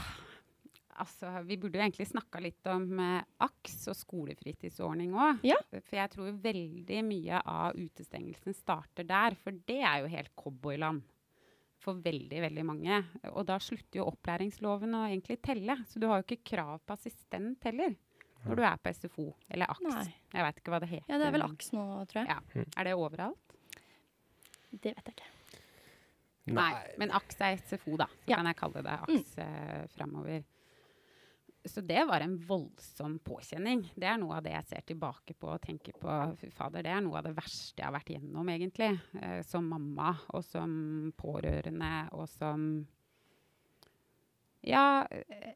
altså, vi burde jo egentlig snakka litt om eh, AKS og skolefritidsordning òg. Ja. For jeg tror veldig mye av utestengelsen starter der. For det er jo helt cowboyland for veldig, veldig mange. Og da slutter jo opplæringsloven å egentlig telle. Så du har jo ikke krav på assistent heller når du er på SFO eller AKS. Nei. Jeg veit ikke hva det heter. Ja, det er vel AKS nå, tror jeg. Ja. Mm. Er det overalt? Det vet jeg ikke. Nei. Nei. Men AKS er SFO, da. Så ja. kan jeg kalle det AKS mm. eh, framover så det var en voldsom påkjenning. Det er noe av det jeg ser tilbake på og tenker på. Fy fader, det er noe av det verste jeg har vært gjennom, egentlig. Eh, som mamma og som pårørende og som Ja, eh,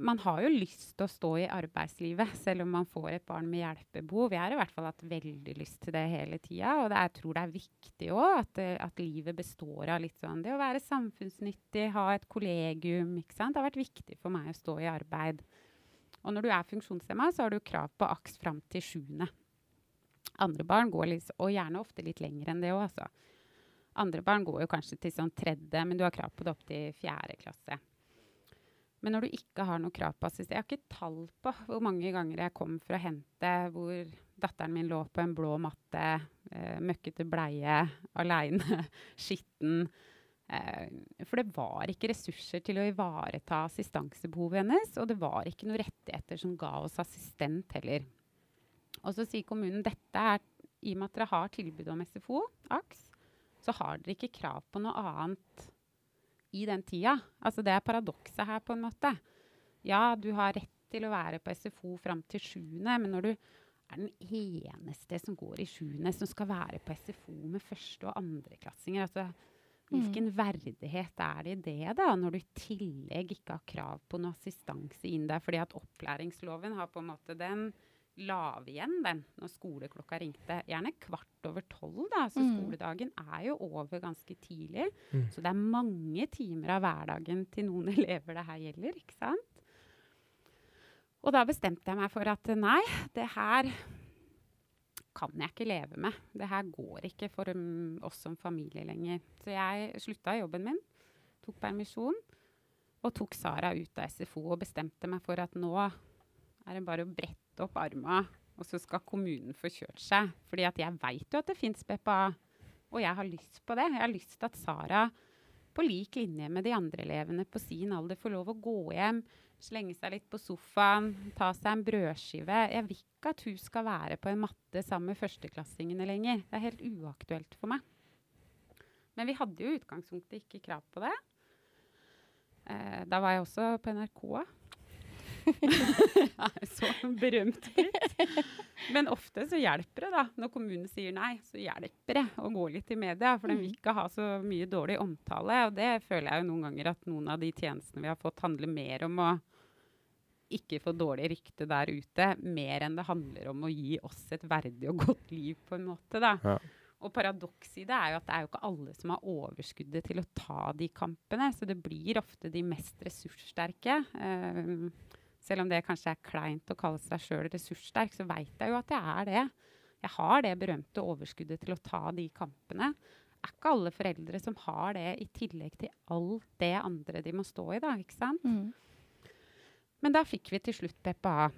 man har jo lyst til å stå i arbeidslivet selv om man får et barn med hjelpebehov. Jeg har i hvert fall hatt veldig lyst til det hele tida. Og det, jeg tror det er viktig òg at, eh, at, livet består av litt sånn det å være samfunnsnyttig, ha et kollegium. ikke sant? Det har vært viktig for meg å stå i arbeid. Og når du er funksjonshemma, så har du krav på AKS fram til sjuende. Andre barn går litt, og gjerne ofte litt lenger enn det òg, altså. Andre barn går jo kanskje til sånn tredje, men du har krav på det opp til fjerde klasse. Men når du ikke har noe krav på assistent Jeg har ikke tall på hvor mange ganger jeg kom for å hente hvor datteren min lå på en blå matte, eh, møkkete bleie, aleine, skitten. Eh, for det var ikke ressurser til å ivareta assistansebehovet hennes, og det var ikke noen rettigheter som ga oss assistent heller. Og så sier kommunen dette er i og med at dere har tilbud om SFO, AKS, så har dere ikke krav på noe annet i den tida. Altså det er paradokset her, på en måte. Ja, du har rett til å være på SFO fram til sjuende, men når du er den eneste som går i sjuende, som skal være på SFO med første- og andreklassinger altså, Hvilken mm. verdighet er det i det, da, når du i tillegg ikke har krav på noe assistanse inn der? Fordi at opplæringsloven har på en måte den la vi igjen den når skoleklokka ringte. Gjerne kvart over tolv, da. Så mm. skoledagen er jo over ganske tidlig. Mm. Så det er mange timer av hverdagen til noen elever det her gjelder, ikke sant? Og da bestemte jeg meg for at nei, det her kan jeg ikke leve med. Det her går ikke for um, oss som familie lenger. Så jeg slutta jobben min, tok permisjon og tok Sara ut av SFO og bestemte meg for at nå er det bare å brette opp arma og så skal kommunen få kjørt seg. Fordi at jeg veit jo at det fins BPA, og jeg har lyst på det. Jeg har lyst til at Sara på lik linje med de andre elevene på sin alder får lov å gå hjem, slenge seg litt på sofaen, ta seg en brødskive. Jeg vil ikke at hun skal være på en matte sammen med førsteklassingene lenger. Det er helt uaktuelt for meg. Men vi hadde jo i utgangspunktet ikke krav på det. Eh, da var jeg også på NRK. så berømt blitt. Men ofte så hjelper det, da. Når kommunen sier nei, så hjelper det å gå litt i media. For den vil ikke ha så mye dårlig omtale. Og det føler jeg jo noen ganger at noen av de tjenestene vi har fått, handler mer om å ikke få dårlig rykte der ute, mer enn det handler om å gi oss et verdig og godt liv, på en måte. da. Ja. Og paradokset i det er jo at det er jo ikke alle som har overskuddet til å ta de kampene. Så det blir ofte de mest ressurssterke. Um, selv om det kanskje er kleint å kalle seg sjøl ressurssterk, så veit jeg jo at jeg er det. Jeg har det berømte overskuddet til å ta de kampene. Det er ikke alle foreldre som har det i tillegg til alt det andre de må stå i. da, ikke sant? Mm. Men da fikk vi til slutt BPA.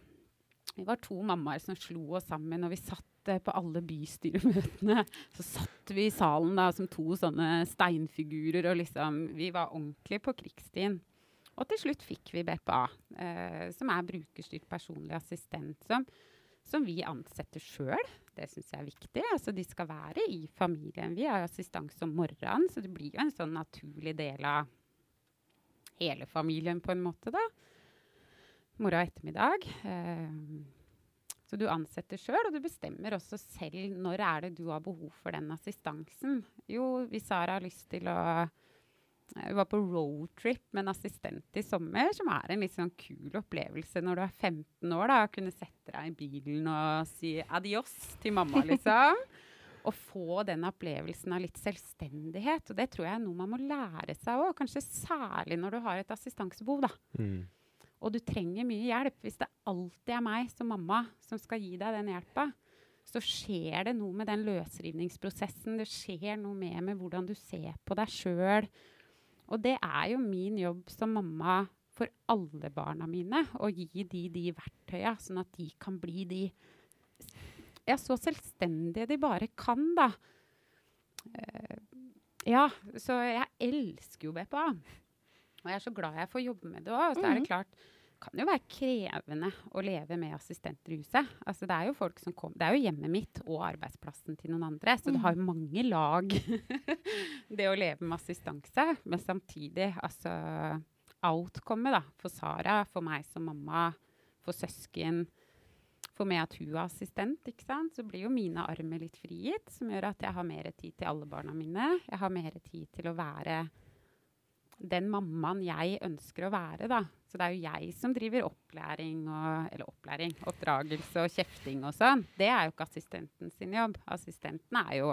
Vi var to mammaer som slo oss sammen, og vi satt eh, på alle bystyremøtene. Så satt vi i salen da som to sånne steinfigurer, og liksom Vi var ordentlig på krigsstien. Og til slutt fikk vi BPA, eh, som er brukerstyrt personlig assistent. Som, som vi ansetter sjøl. Det syns jeg er viktig. Altså, de skal være i familien. Vi har assistanse om morgenen, så det blir jo en sånn naturlig del av hele familien på en måte, da. Og ettermiddag. Eh, så du ansetter sjøl, og du bestemmer også selv når er det du har behov for den assistansen. Jo, hvis Sara har lyst til å vi var på roadtrip med en assistent i sommer, som er en litt sånn kul opplevelse når du er 15 år. da, Å kunne sette deg i bilen og si adios til mamma, liksom. og få den opplevelsen av litt selvstendighet. Og det tror jeg er noe man må lære seg òg, kanskje særlig når du har et assistansebehov. da. Mm. Og du trenger mye hjelp. Hvis det alltid er meg som mamma som skal gi deg den hjelpa, så skjer det noe med den løsrivningsprosessen. Det skjer noe med, med hvordan du ser på deg sjøl. Og det er jo min jobb som mamma for alle barna mine, å gi de de verktøya, sånn at de kan bli de ja, så selvstendige de bare kan, da. Uh, ja, så jeg elsker jo BPA. Og jeg er så glad jeg får jobbe med det òg. Så er det klart kan jo være krevende å leve med huset. Altså, det er jo folk som kom, det er jo hjemmet mitt og arbeidsplassen til noen andre, så det har jo mange lag, det å leve med assistanse. Men samtidig, altså Outcomet da, for Sara, for meg som mamma, for søsken, for meg at hun er assistent, ikke sant? så blir jo mine armer litt frigitt, som gjør at jeg har mer tid til alle barna mine. Jeg har mer tid til å være den mammaen jeg ønsker å være, da. Så det er jo jeg som driver opplæring og Eller opplæring, oppdragelse og kjefting og sånn. Det er jo ikke assistenten sin jobb. Assistenten er jo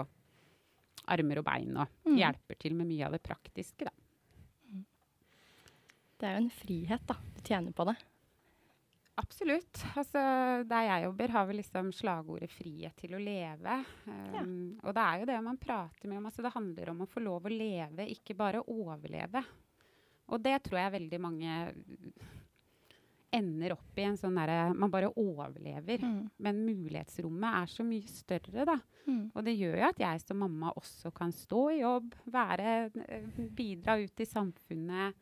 armer og bein og Mm. hjelper til med mye av det praktiske, da. Det er jo en frihet, da. Du tjener på det. Absolutt. Altså, der jeg jobber, har vi liksom slagordet 'frihet til å leve'. Um, Og det er jo det man prater med om. Altså, det handler om å få lov å leve, ikke bare overleve. Og det tror jeg veldig mange ender opp i en sånn derre Man bare overlever. Mm. Men mulighetsrommet er så mye større, da. Mm. Og det gjør jo at jeg som mamma også kan stå i jobb, være, eh, bidra ut i samfunnet.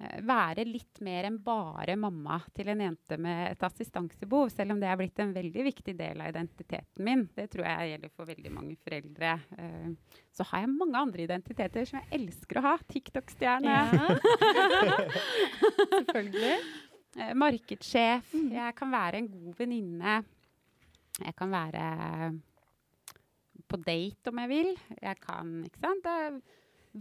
Eh, Være litt mer enn bare mamma til en jente med et assistansebehov, selv om det er blitt en veldig viktig del av identiteten min. Det tror jeg gjelder for veldig mange foreldre. Eh, Så har jeg mange andre identiteter som jeg elsker å ha. TikTok-stjerne. Ja. Selvfølgelig. Eh, markedssjef. Mm. Jeg kan være en god venninne. Jeg kan være på date om jeg vil. Jeg kan, ikke sant. Det,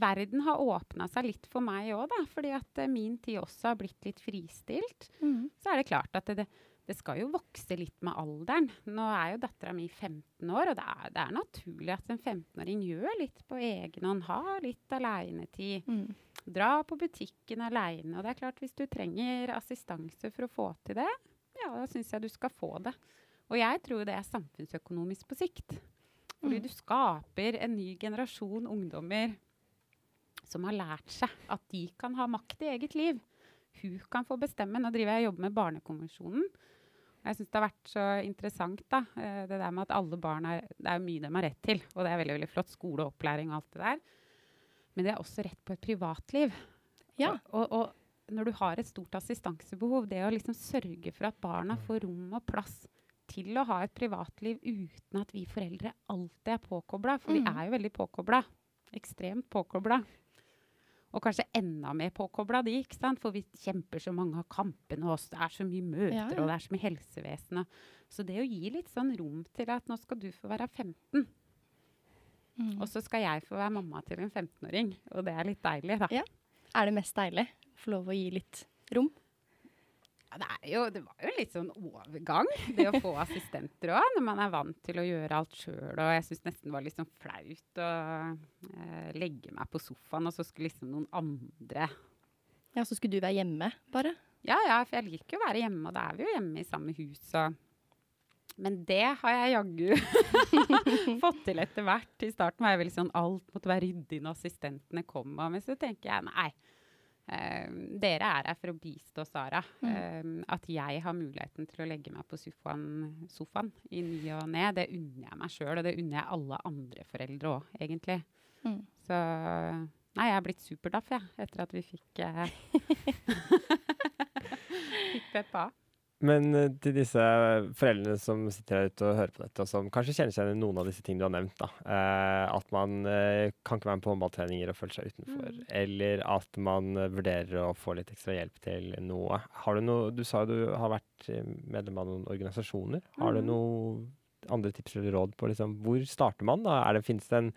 verden har åpna seg litt for meg òg, da. Fordi at uh, min tid også har blitt litt fristilt. Mm. Så er det klart at det, det skal jo vokse litt med alderen. Nå er jo dattera mi 15 år, og det er, det er naturlig at en 15-åring gjør litt på egen hånd. Har litt aleinetid. Mm. Dra på butikken aleine. Og det er klart, hvis du trenger assistanse for å få til det, ja, da syns jeg du skal få det. Og jeg tror det er samfunnsøkonomisk på sikt. Fordi Mm. du skaper en ny generasjon ungdommer som har lært seg at de kan ha makt i eget liv. Hun kan få bestemme. Nå driver jeg og jobber med Barnekonvensjonen. Jeg syns det har vært så interessant, da. eh, Det der med at alle barn er Det er mye de har rett til, og det er veldig veldig flott. Skole og opplæring og alt det der. Men de har også rett på et privatliv. Ja. Og, og, og når du har et stort assistansebehov, det å liksom sørge for at barna får rom og plass til å ha et privatliv uten at vi foreldre alltid er påkobla, for Mm. vi er jo veldig påkobla. Ekstremt påkobla. Og kanskje enda mer påkobla de, ikke sant? for vi kjemper så mange av kampene, og det er så mye møter, Ja, ja. og det er så mye helsevesen. Så det å gi litt sånn rom til at nå skal du få være 15, Mm. og så skal jeg få være mamma til en 15-åring, og det er litt deilig, da. Ja. Er det mest deilig få lov å gi litt rom? Ja, det, jo, det var jo litt sånn overgang, det å få assistenter òg, når man er vant til å gjøre alt sjøl. Og jeg syns nesten det var litt sånn flaut å eh, legge meg på sofaen, og så skulle liksom noen andre Ja, så skulle du være hjemme, bare? Ja ja, for jeg liker jo å være hjemme, og da er vi jo hjemme i samme hus. Og men det har jeg jaggu fått til etter hvert. I starten var jeg veldig sånn alt måtte være ryddig når assistentene kom. Men så tenker jeg nei. Eh, dere er her for å bistå Sara. Eh, at jeg har muligheten til å legge meg på sofaen, sofaen i ny og ne, det unner jeg meg sjøl. Og det unner jeg alle andre foreldre òg, egentlig. Mm. Så Nei, jeg har blitt superdaff, jeg, etter at vi fikk uh, Fikk Peppa. Men eh, til disse foreldrene som sitter her ute og hører på dette, og som kanskje kjenner seg igjen i noen av disse tingene du har nevnt, da. Eh, at man eh, kan ikke være med på håndballtreninger og føle seg utenfor. Mm. Eller at man vurderer å få litt ekstra hjelp til noe. Har du noe Du sa du har vært medlem av noen organisasjoner. Har du Mhm. noe andre tips eller råd på liksom, hvor starter man? da? Er det, Finnes det en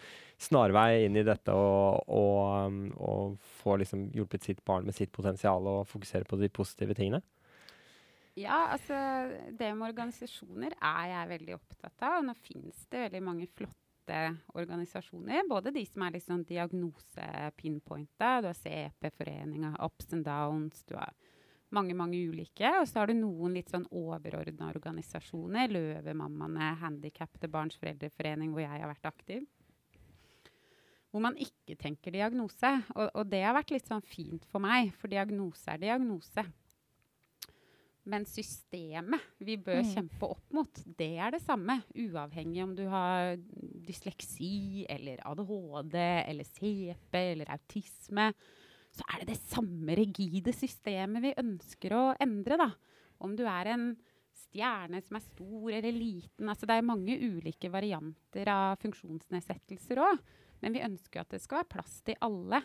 snarvei inn i dette og, og, um, og få liksom, hjulpet sitt barn med sitt potensial og fokusere på de positive tingene? Ja, altså det med organisasjoner er jeg veldig opptatt av. Nå finnes det veldig mange flotte organisasjoner. Både de som er litt sånn diagnose-pinpointa. Du har CP-foreninga, Ups and Downs. Du har mange, mange ulike. Og så har du noen litt sånn overordna organisasjoner. Løvemammaene, Handikappede barns foreldreforening, hvor jeg har vært aktiv. Hvor man ikke tenker diagnose. Og, og det har vært litt sånn fint for meg, for diagnose er diagnose. Men systemet vi bør Mm. kjempe opp mot, det er det samme. Uavhengig om du har dysleksi eller ADHD eller CP eller autisme. Så er det det samme rigide systemet vi ønsker å endre. da. Om du er en stjerne som er stor eller liten. altså Det er mange ulike varianter av funksjonsnedsettelser òg. Men vi ønsker at det skal være plass til alle.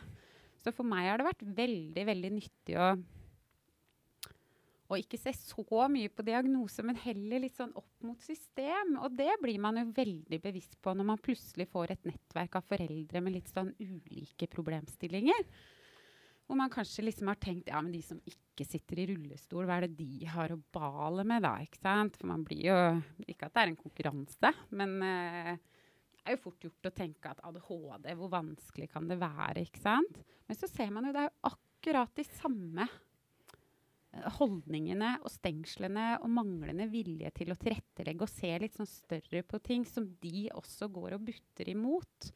Så for meg har det vært veldig, veldig nyttig å og ikke se så mye på diagnose, men heller litt sånn opp mot system. Og det blir man jo veldig bevisst på når man plutselig får et nettverk av foreldre med litt sånn ulike problemstillinger. Hvor man kanskje liksom har tenkt ja, men de som ikke sitter i rullestol, hva er det de har å bale med da? ikke sant? For man blir jo Ikke at det er en konkurranse, men eh, det er jo fort gjort å tenke at ADHD, hvor vanskelig kan det være? ikke sant? Men så ser man jo det er jo akkurat de samme eh, holdningene og stengslene og manglende vilje til å tilrettelegge og se litt sånn større på ting som de også går og butter imot.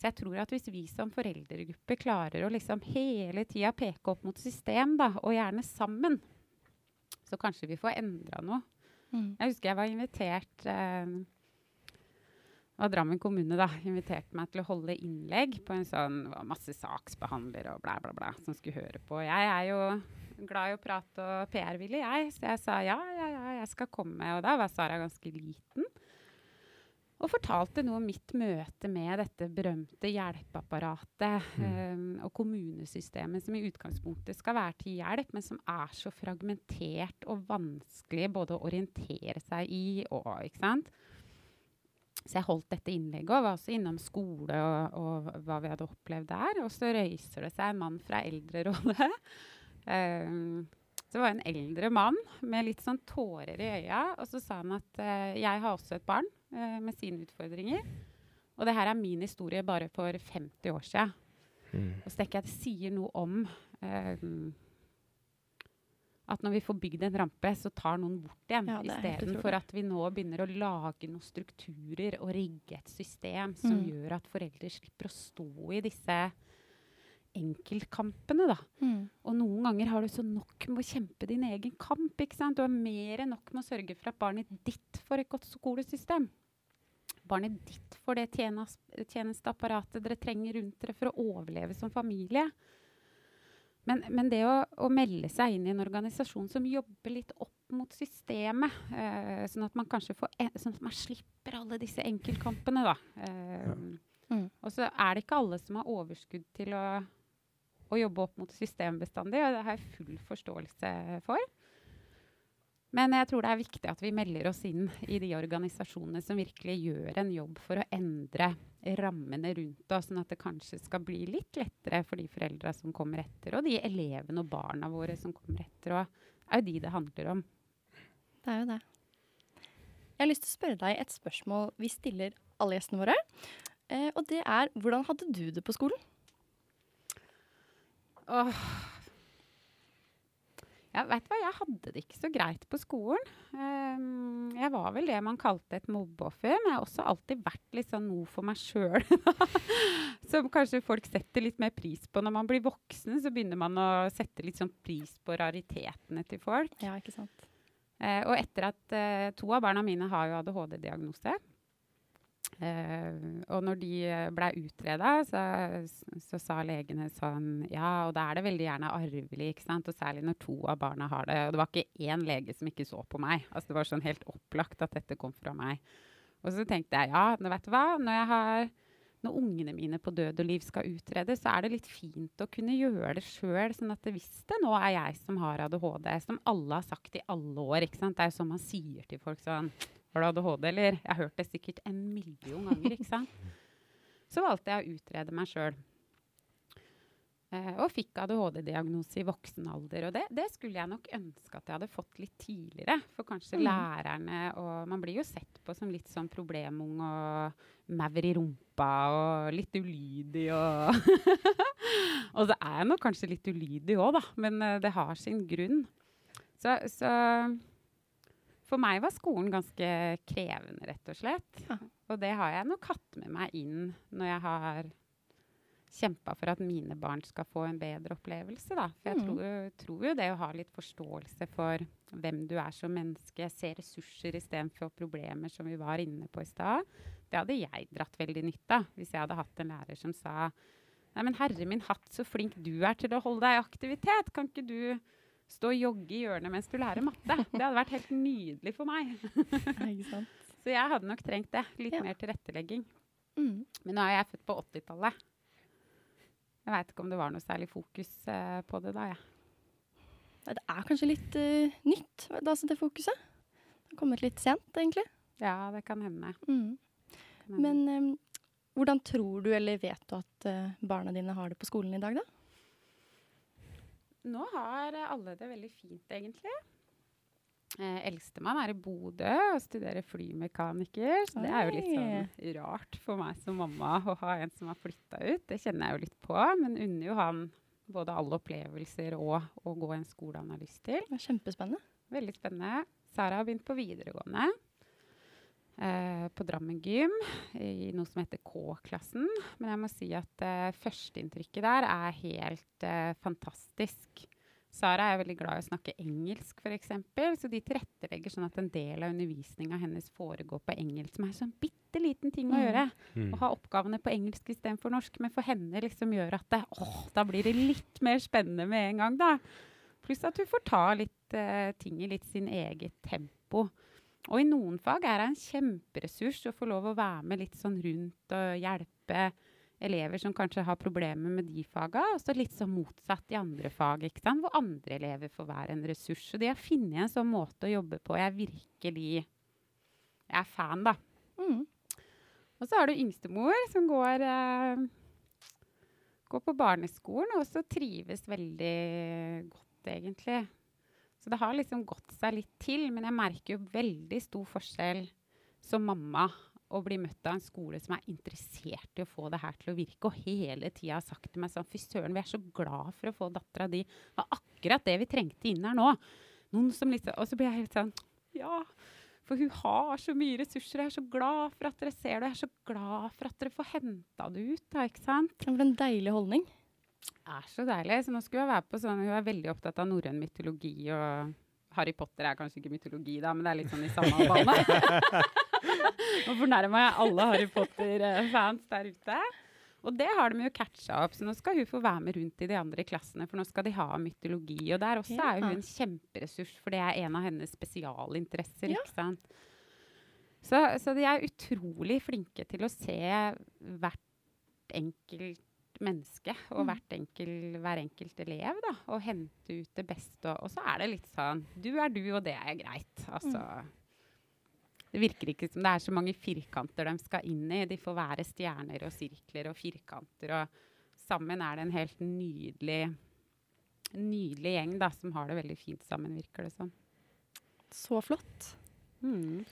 Så jeg tror at hvis vi som foreldregruppe klarer å liksom hele tida peke opp mot system, da, og gjerne sammen, så kanskje vi får endra noe. Mm. Jeg husker jeg var invitert eh, var Drammen kommune da, inviterte meg til å holde innlegg på en sånn masse saksbehandlere og bla, bla, bla som skulle høre på. Jeg er jo glad i å prate og PR-villig, jeg. Så jeg sa ja, ja, ja, jeg skal komme. Og da var Sara ganske liten. Og fortalte noe om mitt møte med dette berømte hjelpeapparatet eh, og kommunesystemet, som i utgangspunktet skal være til hjelp, men som er så fragmentert og vanskelig både å orientere seg i og ikke sant? Så jeg holdt dette innlegget og var også innom skole og, og hva vi hadde opplevd der. Og så røyser det seg en mann fra Eldrerådet. Um, det var en eldre mann med litt sånn tårer i øya. Og så sa han at eh, jeg har også et barn eh, med sine utfordringer. Og det her er min historie bare for 50 år siden. Og så tenker jeg at det sier noe om eh, at når vi får bygd en rampe, så tar noen bort igjen. Ja, Istedenfor at vi nå begynner å lage noen strukturer og rigge et system som Mm. gjør at foreldre slipper å stå i disse enkeltkampene, da. Mm. Og noen ganger har du så nok med å kjempe din egen kamp. ikke sant? Du har mer enn nok med å sørge for at barnet ditt får et godt skolesystem. Barnet ditt får det tjenes, tjenesteapparatet dere trenger rundt dere for å overleve som familie. Men, men det å, å, melde seg inn i en organisasjon som jobber litt opp mot systemet, eh, sånn at man kanskje får en, sånn at man slipper alle disse enkeltkampene, da. Eh, Ja. Mm. Og så er det ikke alle som har overskudd til å, å jobbe opp mot system bestandig, og det har jeg full forståelse for. Men jeg tror det er viktig at vi melder oss inn i de organisasjonene som virkelig gjør en jobb for å endre rammene rundt oss, sånn at det kanskje skal bli litt lettere for de foreldra som kommer etter, og de elevene og barna våre som kommer etter. Og det er jo de det handler om. Det er jo det. Jeg har lyst til å spørre deg et spørsmål vi stiller alle gjestene våre. Eh, og det er hvordan hadde du det på skolen? Åh. Ja, veit hva, jeg hadde det ikke så greit på skolen. Um, jeg var vel det man kalte et mobbeoffer, men jeg har også alltid vært litt sånn noe for meg sjøl. Som kanskje folk setter litt mer pris på. Når man blir voksen, så begynner man å sette litt sånn pris på raritetene til folk. Ja, ikke sant? Uh, og etter at uh, to av barna mine har jo ADHD-diagnose, eh, og når de ble utreda, så, så, sa legene sånn Ja, og da er det veldig gjerne arvelig, ikke sant? Og særlig når to av barna har det. Og det var ikke én lege som ikke så på meg. Altså, det var sånn helt opplagt at dette kom fra meg. Og så tenkte jeg ja, nå vet du hva, når jeg har når ungene mine på død og liv skal utredes, så er det litt fint å kunne gjøre det sjøl. Sånn at hvis det nå er jeg som har ADHD, som alle har sagt i alle år ikke sant? Det er jo sånn man sier til folk sånn Har du ADHD, eller? Jeg har hørt det sikkert en million ganger, ikke sant? Så valgte jeg å utrede meg sjøl. Eh, og fikk ADHD-diagnose i voksen alder. Og det, det, skulle jeg nok ønske at jeg hadde fått litt tidligere. For kanskje Mm. lærerne og Man blir jo sett på som litt sånn problemung og maur i rumpa og litt ulydig og Og så er jeg nok kanskje litt ulydig òg, da. Men eh, det har sin grunn. Så, så for meg var skolen ganske krevende, rett og slett. Ja. Og det har jeg nok hatt med meg inn når jeg har kjempa for at mine barn skal få en bedre opplevelse. Da. For jeg Mm. tror, tror jo det å ha litt forståelse for hvem du er som menneske, se ressurser istedenfor problemer, som vi var inne på i stad, det hadde jeg dratt veldig nytte av hvis jeg hadde hatt en lærer som sa Nei, men herre min hatt, så flink du er til å holde deg i aktivitet. Kan ikke du stå og jogge i hjørnet mens du lærer matte? Det hadde vært helt nydelig for meg. Så jeg hadde nok trengt det. Litt Ja. mer tilrettelegging. Mm. Men nå er jeg født på 80-tallet. Jeg veit ikke om det var noe særlig fokus uh, på det da, jeg. Nei, Det er kanskje litt uh, nytt, da, det fokuset. Det har kommet litt sent, egentlig. Ja, det kan hende. Mm. Kan hende. Men um, hvordan tror du, eller vet du, at uh, barna dine har det på skolen i dag, da? Nå har alle det veldig fint, egentlig. Eh, Eldstemann er i Bodø og studerer flymekaniker. Så det er jo litt sånn rart for meg som mamma å ha en som har flytta ut. Det kjenner jeg jo litt på, men unner jo han både alle opplevelser og å gå en skole han har lyst til. Det er kjempespennende. Veldig spennende. Sara har begynt på videregående. Eh, på Drammen gym, i noe som heter K-klassen. Men jeg må si at eh, førsteinntrykket der er helt eh, fantastisk. Sara er veldig glad i å snakke engelsk, f.eks. Så de tilrettelegger sånn at en del av undervisninga hennes foregår på engelsk, som er en sånn bitte liten ting å Mm. gjøre. Mm. Å ha oppgavene på engelsk istedenfor norsk. Men for henne liksom gjør at det, åh, da blir det litt mer spennende med en gang, da. Pluss at hun får ta litt uh, ting i litt sin eget tempo. Og i noen fag er det en kjemperessurs å få lov å være med litt sånn rundt og hjelpe elever som kanskje har problemer med de faga, og så litt sånn motsatt i andre fag, ikke sant? hvor andre elever får være en ressurs. Så de har funnet en sånn måte å jobbe på jeg er virkelig Jeg er fan, da. Mm. Og så har du yngstemor som går, eh, går på barneskolen og også trives veldig godt, egentlig. Så det har liksom gått seg litt til, men jeg merker jo veldig stor forskjell som mamma å bli møtt av en skole som er interessert i å få det her til å virke, og hele tida har sagt til meg sånn Fy søren, vi er så glad for å få dattera di. Det var akkurat det vi trengte inn her nå. Liksom, og så blir jeg helt sånn Ja. For hun har så mye ressurser. Jeg er så glad for at dere ser det. Jeg er så glad for at dere får henta det ut. Da, ikke sant? Det var en deilig holdning. Er så deilig. Så nå skulle hun være på sånn Hun er veldig opptatt av norrøn mytologi og Harry Potter er kanskje ikke mytologi, da, men det er litt sånn i samme bane. Nå fornærma jeg alle Harry Potter-fans der ute. Og det har de jo catcha opp, så nå skal hun få være med rundt i de andre klassene. For nå skal de ha mytologi. Og der også er hun en kjemperessurs, for det er en av hennes spesialinteresser. Ja. ikke sant? Så, så de er utrolig flinke til å se hvert enkelt menneske og Mm. enkel, hver enkelt elev, da. Og hente ut det beste. Og, så er det litt sånn Du er du, og det er greit. Altså Det virker ikke som det er så mange firkanter de skal inn i. De får være stjerner og sirkler og firkanter. Og sammen er det en helt nydelig Nydelig gjeng da, som har det veldig fint sammen, virker det som. Så flott. Mm.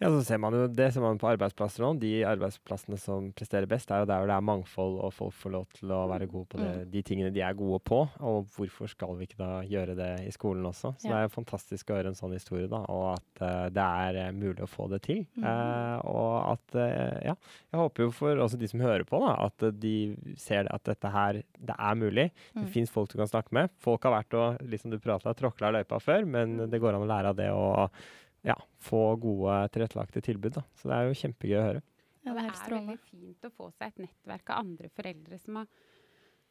Ja, så ser man jo Det ser man på arbeidsplasser nå. De arbeidsplassene som presterer best, er jo der hvor det er mangfold, og folk får lov til å være gode på det, de tingene de er gode på. Og hvorfor skal vi ikke da gjøre det i skolen også? Så Ja. det er jo fantastisk å høre en sånn historie, da, og at uh, det er eh, mulig å få det til. Mm. Uh, og at uh, Ja, jeg håper jo for også de som hører på, da, at de ser at dette her, det er mulig. Det Mm. fins folk du kan snakke med. Folk har vært og, liksom du prata, tråkla løypa før, men det går an å lære av det og ja, få gode tilrettelagte tilbud. Da. Så det er jo kjempegøy å høre. Ja, det er det er veldig fint å få seg et nettverk av andre foreldre som har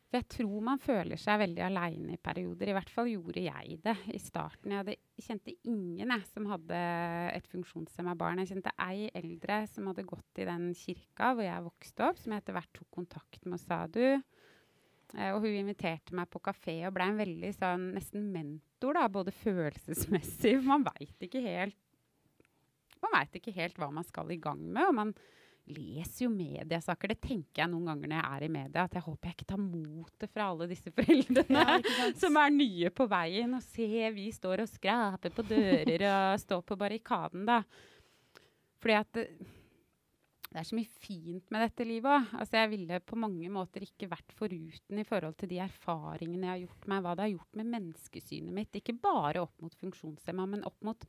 For jeg tror man føler seg veldig aleine i perioder. I hvert fall gjorde jeg det i starten. Jeg hadde, kjente ingen jeg, som hadde et funksjonshemma barn. Jeg kjente ei eldre som hadde gått i den kirka hvor jeg vokste opp, som jeg etter hvert tok kontakt med og sa du Og hun inviterte meg på kafé og ble en veldig sånn nesten mentor, da, både følelsesmessig Man veit ikke helt man veit ikke helt hva man skal i gang med. og man leser jo mediesaker. Det tenker jeg noen ganger når jeg er i media, at jeg håper jeg ikke tar motet fra alle disse foreldrene Ja, som er nye på veien og ser vi står og skraper på dører og står på barrikaden, da. Fordi at det, er så mye fint med dette livet òg. Altså, jeg ville på mange måter ikke vært foruten i forhold til de erfaringene jeg har gjort meg, hva det har gjort med menneskesynet mitt. Ikke bare opp mot funksjonshemma, men opp mot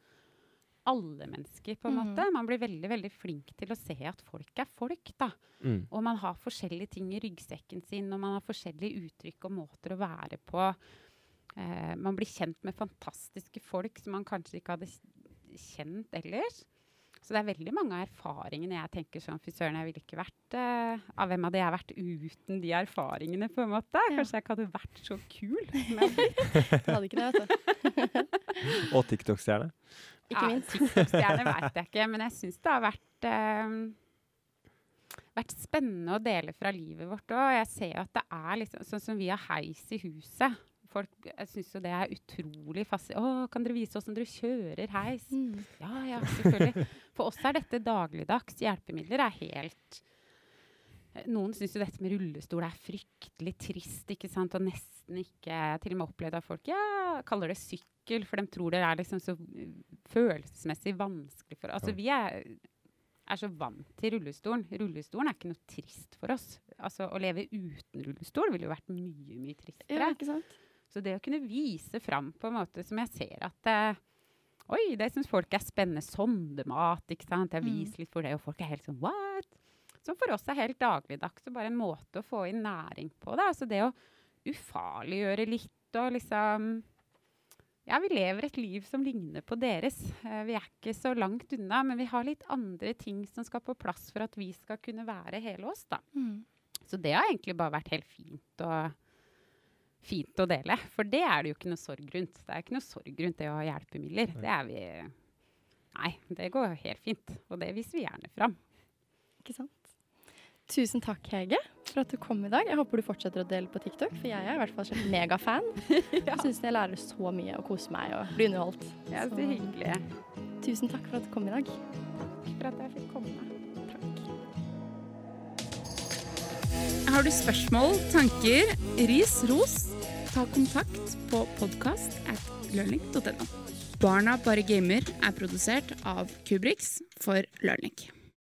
alle mennesker, på en mm. måte. Man blir veldig veldig flink til å se at folk er folk, da. Mm. Og man har forskjellige ting i ryggsekken sin, og man har forskjellige uttrykk og måter å være på. Eh, man blir kjent med fantastiske folk som man kanskje ikke hadde kjent ellers. Så det er veldig mange av erfaringene jeg tenker sånn Fy søren, jeg ville ikke vært uh, Av hvem hadde jeg vært uten de erfaringene, på en måte? Ja. Kanskje jeg ikke hadde vært så kul. som Du hadde ikke det, vet du. Og TikTok-stjerne. Ikke minst. TikTok-stjerne veit jeg ikke, men jeg syns det har vært uh, vært spennende å dele fra livet vårt òg. Jeg ser jo at det er liksom Sånn som vi har heis i huset. Folk, jeg syns jo det er utrolig fascinerende. 'Å, kan dere vise åssen dere kjører heis?' Mm. Ja, ja, selvfølgelig. For oss er dette dagligdags. Hjelpemidler er helt Noen syns jo dette med rullestol er fryktelig trist, ikke sant, og nesten ikke til og med opplevd av folk ja, kaller det sykkel, for de tror det er liksom så uh, følelsesmessig vanskelig for Altså, vi er, er så vant til rullestolen. Rullestolen er ikke noe trist for oss. Altså, Å leve uten rullestol ville jo vært mye, mye tristere. Ja, ikke sant? Så det å kunne vise fram på en måte som jeg ser at eh, Oi, det syns folk er spennende. Sondemat, ikke sant. Jeg Mm. viser litt for det, og folk er helt sånn what? Som for oss er helt dagligdags og bare en måte å få inn næring på. Da. Altså det å ufarliggjøre litt og liksom Ja, vi lever et liv som ligner på deres. Eh, vi er ikke så langt unna, men vi har litt andre ting som skal på plass for at vi skal kunne være hele oss, da. Mm. Så det har egentlig bare vært helt fint å, fint å dele. For det er det jo ikke noe sorg rundt. Det er ikke noe sorg rundt det å ha hjelpemidler. Det er vi Nei, det går helt fint. Og det viser vi gjerne fram. Ikke sant? Tusen takk, Hege, for at du kom i dag. Jeg håper du fortsetter å dele på TikTok, for jeg er i hvert fall megafan. Jeg syns jeg lærer så mye og koser meg og blir underholdt. Ja, så Så- hyggelig. Tusen takk for at du kom i dag. Takk for at jeg fikk komme. Har du spørsmål, tanker, ris, ros, ta kontakt på podkast at learning.no. Barna bare gamer er produsert av Kubrix for Learning.